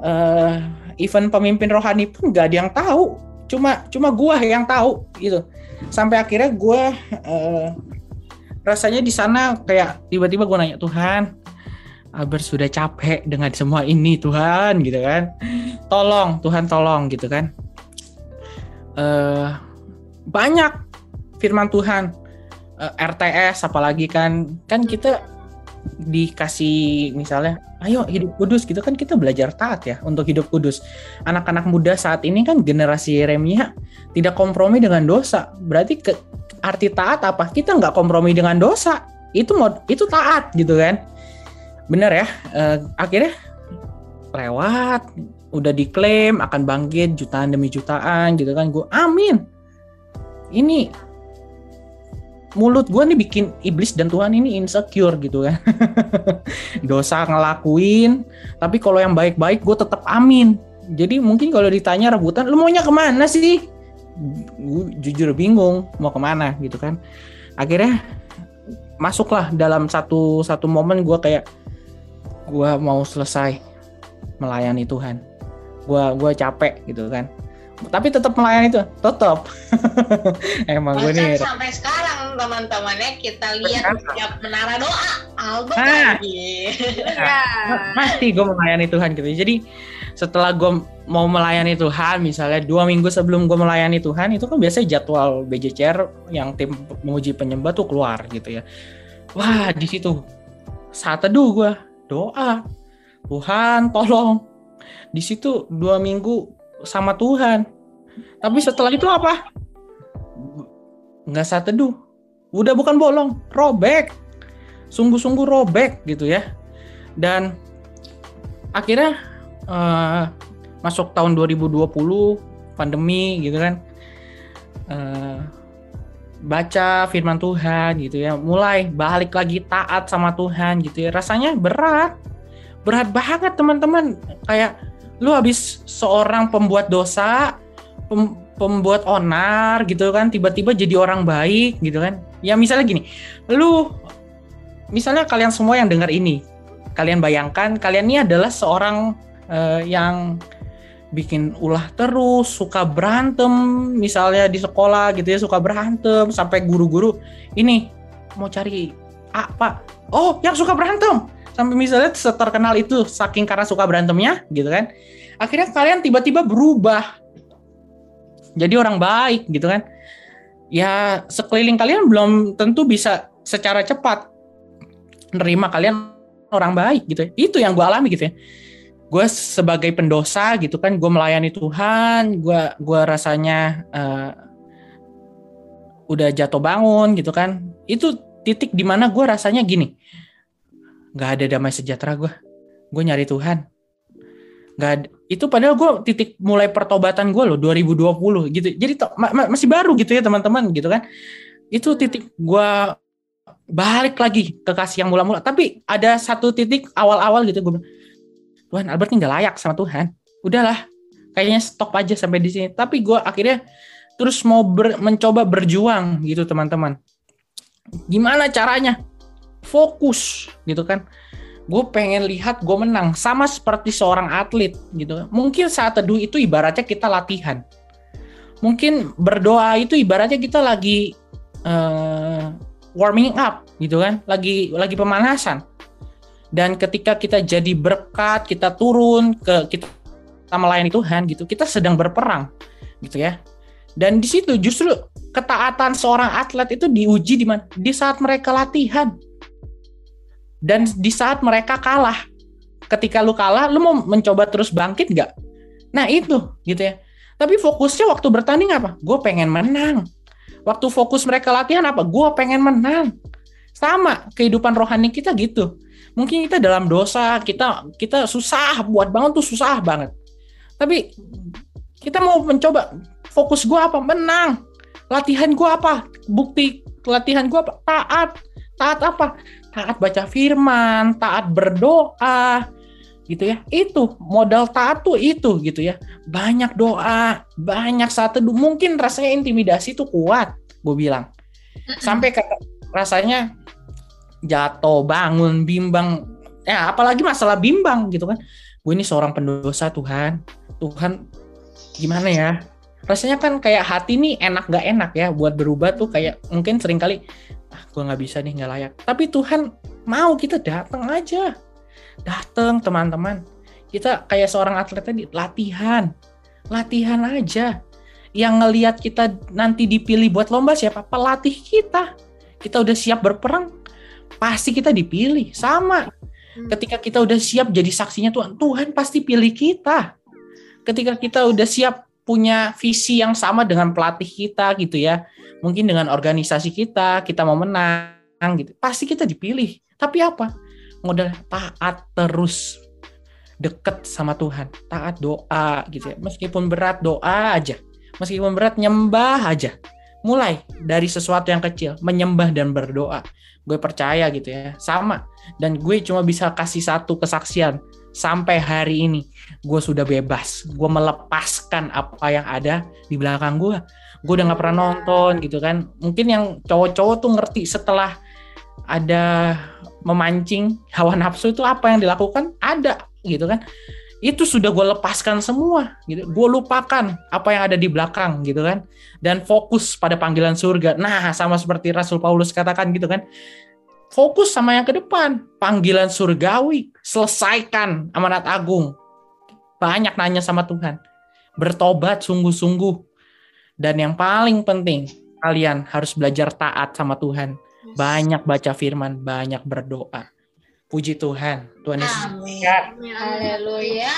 Eh even pemimpin rohani pun gak ada yang tahu. Cuma cuma gua yang tahu gitu. Sampai akhirnya gua eh, rasanya di sana kayak tiba-tiba gua nanya Tuhan Albert sudah capek dengan semua ini Tuhan gitu kan. Tolong Tuhan tolong gitu kan. Eh banyak firman Tuhan Eh, RTS apalagi kan. Kan kita dikasih misalnya ayo hidup kudus gitu kan kita belajar taat ya untuk hidup kudus. Anak-anak muda saat ini kan generasi Yeremia tidak kompromi dengan dosa. Berarti ke, arti taat apa? Kita nggak kompromi dengan dosa. Itu mod itu taat gitu kan? Bener ya? Eh, akhirnya lewat udah diklaim akan bangkit jutaan demi jutaan gitu kan? Gue amin. Ini mulut gue nih bikin iblis dan Tuhan ini insecure gitu kan? Dosa ngelakuin tapi kalau yang baik-baik gue tetap amin. Jadi mungkin kalau ditanya rebutan lu maunya ke mana sih gue jujur bingung mau ke mana gitu kan. Akhirnya masuklah dalam satu satu momen gue kayak gue mau selesai melayani Tuhan. Gue gua capek gitu kan. Tapi tetap melayani Tuhan tetap emang gue nih sampai sekarang teman-temannya kita lihat setiap menara doa Albert Ah. lagi. Ya. masih gue melayani Tuhan gitu. Jadi setelah gue mau melayani Tuhan misalnya dua minggu sebelum gue melayani Tuhan itu kan biasanya jadwal BJCR yang tim menguji penyembah tuh keluar gitu ya. Wah di situ. Saat teduh gue doa. Tuhan tolong. Di situ dua minggu sama Tuhan. Tapi setelah itu apa? Nggak saat teduh. Udah bukan bolong robek. Sungguh-sungguh robek gitu ya. Dan akhirnya eh, masuk tahun 2020 pandemi gitu kan. Eh, baca firman Tuhan gitu ya. Mulai balik lagi taat sama Tuhan gitu ya. Rasanya berat. Berat banget teman-teman. Kayak lu habis seorang pembuat dosa, pem- pembuat onar gitu kan, tiba-tiba jadi orang baik gitu kan. Ya misalnya gini, lu misalnya kalian semua yang dengar ini, kalian bayangkan kalian ini adalah seorang eh, yang bikin ulah terus, suka berantem, misalnya di sekolah gitu ya, suka berantem sampai guru-guru ini mau cari apa? Oh, yang suka berantem. Sampai misalnya seterkenal itu saking karena suka berantemnya gitu kan. Akhirnya kalian tiba-tiba berubah. Jadi orang baik gitu kan. Ya sekeliling kalian belum tentu bisa secara cepat nerima kalian orang baik gitu ya. Itu yang gue alami gitu ya gue sebagai pendosa gitu kan gue melayani Tuhan gue gua rasanya uh, udah jatuh bangun gitu kan. Itu titik di mana gue rasanya gini nggak ada damai sejahtera gue gue nyari Tuhan. Nggak ada, itu padahal gue titik mulai pertobatan gue loh 2020 gitu. Jadi ma ma masih baru gitu ya teman-teman gitu kan. Itu titik gue balik lagi ke kasih yang mula-mula. Tapi ada satu titik awal-awal gitu gue Tuhan Albert ini nggak layak sama Tuhan. Udahlah kayaknya stop aja sampai di sini. Tapi gue akhirnya terus mau ber, mencoba berjuang gitu teman-teman. Gimana caranya? Fokus gitu kan. Gue pengen lihat gue menang sama seperti seorang atlet gitu. Mungkin saat teduh itu ibaratnya kita latihan. Mungkin berdoa itu ibaratnya kita lagi uh, warming up gitu kan. Lagi lagi pemanasan dan ketika kita jadi berkat kita turun ke kita, kita melayani Tuhan gitu kita sedang berperang gitu ya. Dan di situ justru ketaatan seorang atlet itu diuji di mana di saat mereka latihan. Dan di saat mereka kalah ketika lu kalah lu mau mencoba terus bangkit nggak? Nah itu gitu ya. Tapi fokusnya waktu bertanding apa? Gue pengen menang. Waktu fokus mereka latihan apa? Gue pengen menang sama kehidupan rohani kita gitu. Mungkin kita dalam dosa kita kita susah buat bangun tuh susah banget. Tapi kita mau mencoba fokus gue apa? Menang. Latihan gue apa? Bukti latihan gue apa? Taat. Taat apa? Taat baca firman taat berdoa gitu ya. Itu modal taat tuh itu gitu ya. Banyak doa banyak saat teduh mungkin rasanya intimidasi tuh kuat gue bilang. Sampai ke rasanya jatuh, bangun, bimbang. Ya, apalagi masalah bimbang gitu kan. Gue ini seorang pendosa Tuhan. Tuhan gimana ya? Rasanya kan kayak hati nih enak gak enak ya buat berubah tuh kayak mungkin sering kali ah gue nggak bisa nih nggak layak. Tapi Tuhan mau kita datang aja, datang teman-teman. Kita kayak seorang atlet tadi latihan, latihan aja. Yang ngelihat kita nanti dipilih buat lomba siapa? Pelatih kita. Kita udah siap berperang, pasti kita dipilih. Sama. Ketika kita udah siap jadi saksinya Tuhan Tuhan pasti pilih kita. Ketika kita udah siap punya visi yang sama dengan pelatih kita gitu ya. Mungkin dengan organisasi kita kita mau menang gitu. Pasti kita dipilih. Tapi apa? Modal taat terus. Deket sama Tuhan. Taat doa gitu ya. Meskipun berat doa aja. Meskipun berat nyembah aja. Mulai dari sesuatu yang kecil menyembah dan berdoa gue percaya gitu ya. Sama. Dan gue cuma bisa kasih satu kesaksian. Sampai hari ini gue sudah bebas. Gue melepaskan apa yang ada di belakang gue. Gue udah nggak pernah nonton gitu kan. Mungkin yang cowok-cowok tuh ngerti setelah ada memancing hawa nafsu itu apa yang dilakukan? Ada gitu kan itu sudah gue lepaskan semua gitu. Gue lupakan apa yang ada di belakang gitu kan. Dan fokus pada panggilan surga. Nah sama seperti Rasul Paulus katakan gitu kan. Fokus sama yang ke depan. Panggilan surgawi selesaikan amanat agung. Banyak nanya sama Tuhan. Bertobat sungguh-sungguh. Dan yang paling penting kalian harus belajar taat sama Tuhan. Banyak baca firman banyak berdoa Puji Tuhan. Tuhan Yesus. Haleluya.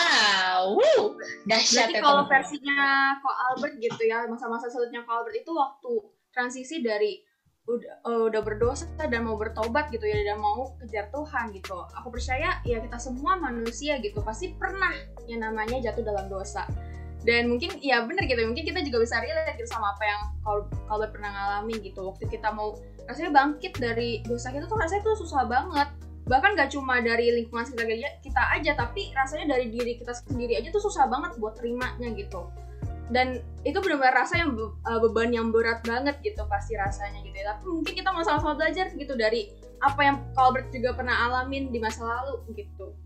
Wuh, dahsyat Berarti ya, kalau versinya Ko Albert gitu ya, masa-masa sulitnya Ko Albert itu waktu transisi dari udah eh, udah berdosa dan mau bertobat gitu ya dan mau kejar Tuhan gitu. Aku percaya ya kita semua manusia gitu pasti pernah yang namanya jatuh dalam dosa. Dan mungkin ya bener gitu, mungkin kita juga bisa relate gitu sama apa yang Albert pernah ngalamin gitu. Waktu kita mau rasanya bangkit dari dosa kita tuh rasanya tuh susah banget bahkan gak cuma dari lingkungan sekitar kita aja tapi rasanya dari diri kita sendiri aja tuh susah banget buat terimanya gitu. Dan itu benar-benar rasa yang be- uh, beban yang berat banget gitu pasti rasanya gitu ya. Tapi mungkin kita mau sama-sama belajar gitu dari apa yang Colbert juga pernah alamin di masa lalu gitu.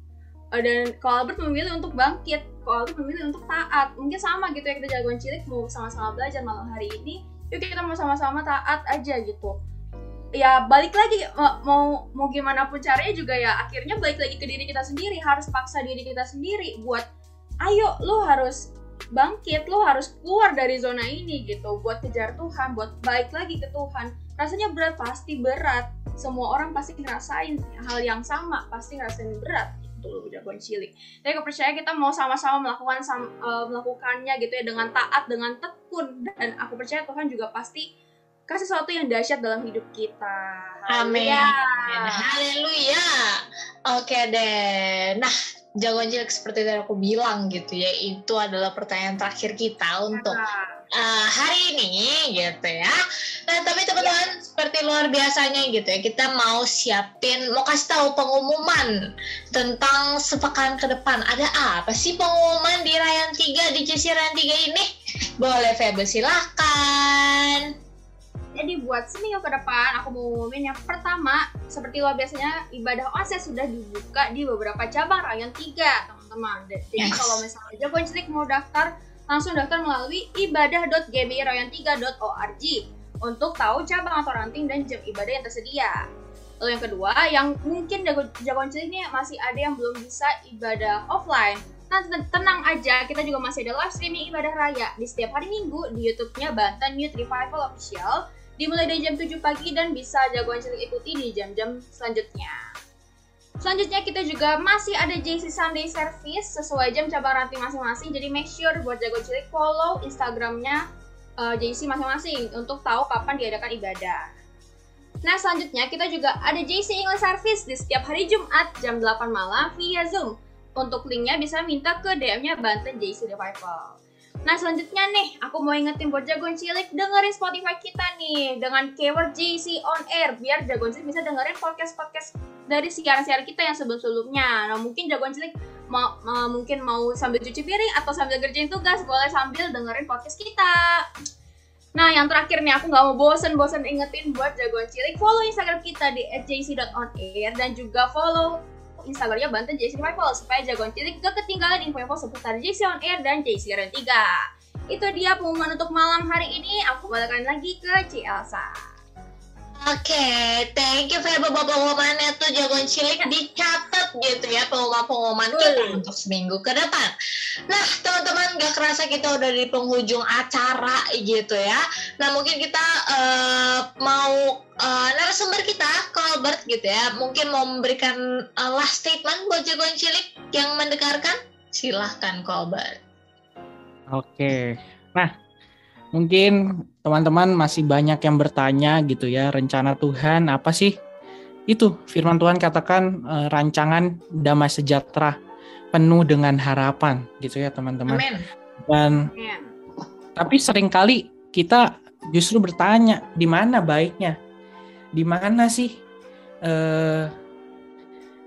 Uh, dan Colbert memilih untuk bangkit Colbert memilih untuk taat mungkin sama gitu ya kita jagoan cilik mau sama-sama belajar malam hari ini yuk kita mau sama-sama taat aja gitu ya balik lagi ma- mau mau gimana pun caranya juga ya akhirnya balik lagi ke diri kita sendiri harus paksa diri kita sendiri buat ayo lu harus bangkit lu harus keluar dari zona ini gitu. Buat kejar Tuhan buat balik lagi ke Tuhan. Rasanya berat pasti berat. Semua orang pasti ngerasain hal yang sama pasti ngerasain berat itu loh jagoan cilik. Tapi aku percaya kita mau sama-sama melakukan sam- eh, melakukannya gitu ya dengan taat dengan tekun. Dan aku percaya Tuhan juga pasti kasih sesuatu yang dahsyat dalam hidup kita Amin. Haleluya. Haleluya. Oke deh. Nah, jagoan cilik seperti yang aku bilang gitu ya, itu adalah pertanyaan terakhir kita untuk uh, hari ini gitu ya. Nah, tapi teman-teman seperti luar biasanya gitu ya, kita mau siapin, mau kasih tahu pengumuman tentang sepekan ke depan. Ada apa sih pengumuman di Rayan 3 di JC Rayan 3 ini? Boleh Febe silahkan. Jadi buat seminggu ke depan aku mau ngumumin yang pertama seperti luar biasanya ibadah onset sudah dibuka di beberapa cabang rayon 3 teman-teman. Jadi Yes. kalau misalnya jagoan cilik mau daftar langsung daftar melalui ibadah.gbirayon3.org untuk tahu cabang atau ranting dan jam ibadah yang tersedia. Lalu yang kedua, yang mungkin jago- jagoan cilik ini masih ada yang belum bisa ibadah offline. Nah, ten- tenang aja, kita juga masih ada live streaming ibadah raya di setiap hari Minggu di YouTube-nya Banten Youth Revival Official dimulai dari jam 7 pagi dan bisa jagoan cilik ikuti di jam-jam selanjutnya. Selanjutnya kita juga masih ada JC Sunday Service sesuai jam cabang ranting masing-masing. Jadi make sure buat jagoan cilik follow Instagramnya uh, JC masing-masing untuk tahu kapan diadakan ibadah. Nah selanjutnya kita juga ada JC English Service di setiap hari Jumat jam 8 malam via Zoom. Untuk linknya bisa minta ke DM-nya Banten JC Revival. Nah selanjutnya nih, aku mau ingetin buat jagoan cilik dengerin Spotify kita nih dengan keyword JC on air biar jagoan cilik bisa dengerin podcast-podcast dari siaran-siaran kita yang sebelum-sebelumnya. Nah mungkin jagoan cilik mau, mau- mungkin mau sambil cuci piring atau sambil kerjain tugas boleh sambil dengerin podcast kita. Nah yang terakhir nih aku nggak mau bosen-bosen ingetin buat jagoan cilik follow Instagram kita di @jc.onair dan juga follow Instagramnya Banten JC Revival supaya jagoan cilik gak ketinggalan info-info seputar JC on Air dan JC Ren 3. Itu dia pengumuman untuk malam hari ini. Aku balikan lagi ke Ci Elsa. Oke, thank you Febe bapak pengumumannya tuh jagoan cilik dicatat gitu ya pengumuman-pengumuman kita Betul. untuk seminggu ke depan. Nah teman-teman gak kerasa kita udah di penghujung acara gitu ya. Nah mungkin kita eh, mau eh, narasumber kita Colbert gitu ya, mungkin mau memberikan eh, last statement buat jagoan cilik yang mendengarkan. Silahkan Colbert. Oke. Nah, mungkin teman-teman masih banyak yang bertanya gitu ya, rencana Tuhan apa sih? Itu firman Tuhan katakan eh, rancangan damai sejahtera penuh dengan harapan gitu ya, teman-teman. Dan Ya. tapi sering kali kita justru bertanya di mana baiknya? Di mana sih eh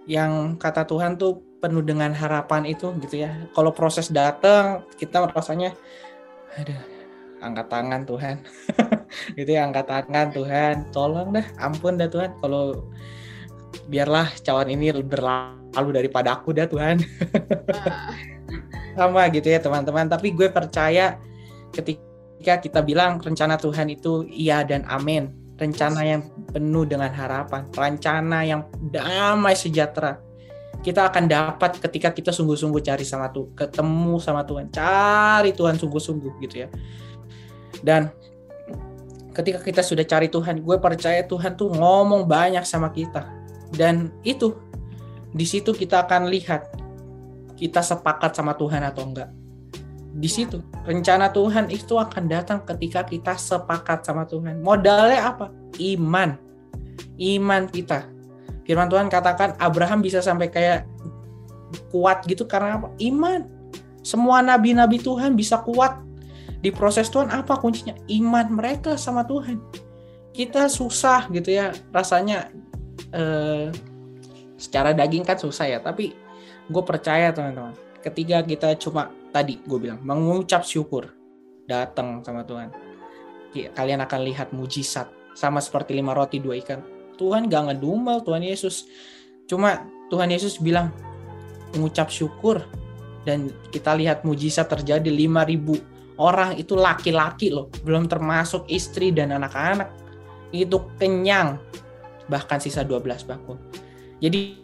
yang kata Tuhan tuh penuh dengan harapan itu gitu ya. Kalau proses datang kita rasanya aduh angkat tangan Tuhan. gitu ya angkat tangan Tuhan. Tolong dah ampun dah Tuhan. Kalau biarlah cawan ini berlalu daripada aku dah Tuhan. sama gitu ya teman-teman. Tapi gue percaya ketika kita bilang rencana Tuhan itu iya dan amin. Rencana yang penuh dengan harapan. Rencana yang damai sejahtera. Kita akan dapat ketika kita sungguh-sungguh cari sama Tuhan ketemu sama Tuhan. Cari Tuhan sungguh-sungguh gitu ya dan ketika kita sudah cari Tuhan gue percaya Tuhan tuh ngomong banyak sama kita dan itu di situ kita akan lihat kita sepakat sama Tuhan atau enggak. Di situ rencana Tuhan itu akan datang ketika kita sepakat sama Tuhan. Modalnya apa? Iman. Iman kita. Firman Tuhan katakan Abraham bisa sampai kayak kuat gitu karena apa? Iman. Semua nabi-nabi Tuhan bisa kuat di proses Tuhan apa kuncinya? Iman mereka sama Tuhan. Kita susah gitu ya rasanya eh, secara daging kan susah ya tapi gue percaya teman-teman ketika kita cuma tadi gue bilang mengucap syukur datang sama Tuhan kalian akan lihat mujizat sama seperti lima roti dua ikan Tuhan gak ngedumel Tuhan Yesus cuma Tuhan Yesus bilang mengucap syukur dan kita lihat mujizat terjadi 5000 orang itu laki-laki loh belum termasuk istri dan anak-anak. Itu kenyang bahkan sisa 12 bakul. Jadi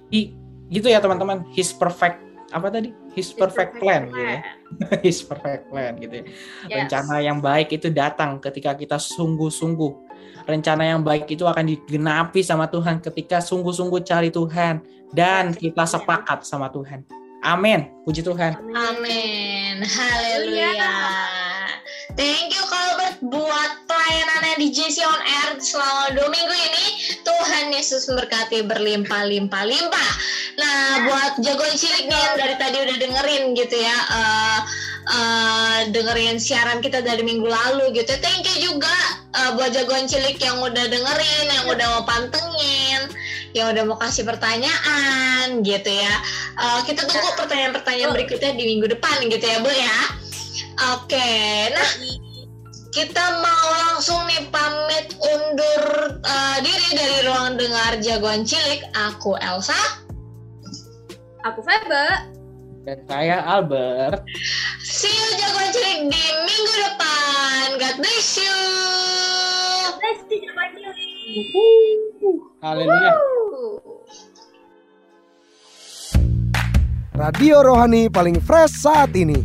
gitu ya teman-teman his perfect apa tadi? His perfect, plan, gitu ya. His perfect plan gitu ya. Yes. rencana yang baik itu datang ketika kita sungguh-sungguh. Rencana yang baik itu akan digenapi sama Tuhan ketika sungguh-sungguh cari Tuhan. Dan kita sepakat sama Tuhan amin puji Tuhan Amin. Haleluya. Thank you Colbert buat pelayanannya di JC On Air selama dua minggu ini. Tuhan Yesus memberkati berlimpah-limpah-limpah. Nah, buat jagoan cilik nih yang dari tadi udah dengerin gitu ya. eh, eh, dengerin siaran kita dari minggu lalu gitu. Thank you juga eh, buat jagoan cilik yang udah dengerin, yang udah mau pantengin, yang udah mau kasih pertanyaan gitu ya. Eh, kita tunggu pertanyaan-pertanyaan berikutnya di minggu depan gitu ya, Bu ya. Oke, nah kita mau langsung nih pamit undur eh, diri dari ruang dengar jagoan cilik. Aku Elsa. Aku Febe. dan saya Albert See you jagoan cilik di minggu depan. God bless you. Let's see the video. Haleluya Radio rohani paling fresh saat ini.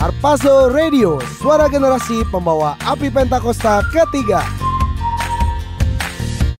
Harpazo Radio, suara generasi pembawa api Pentakosta ketiga.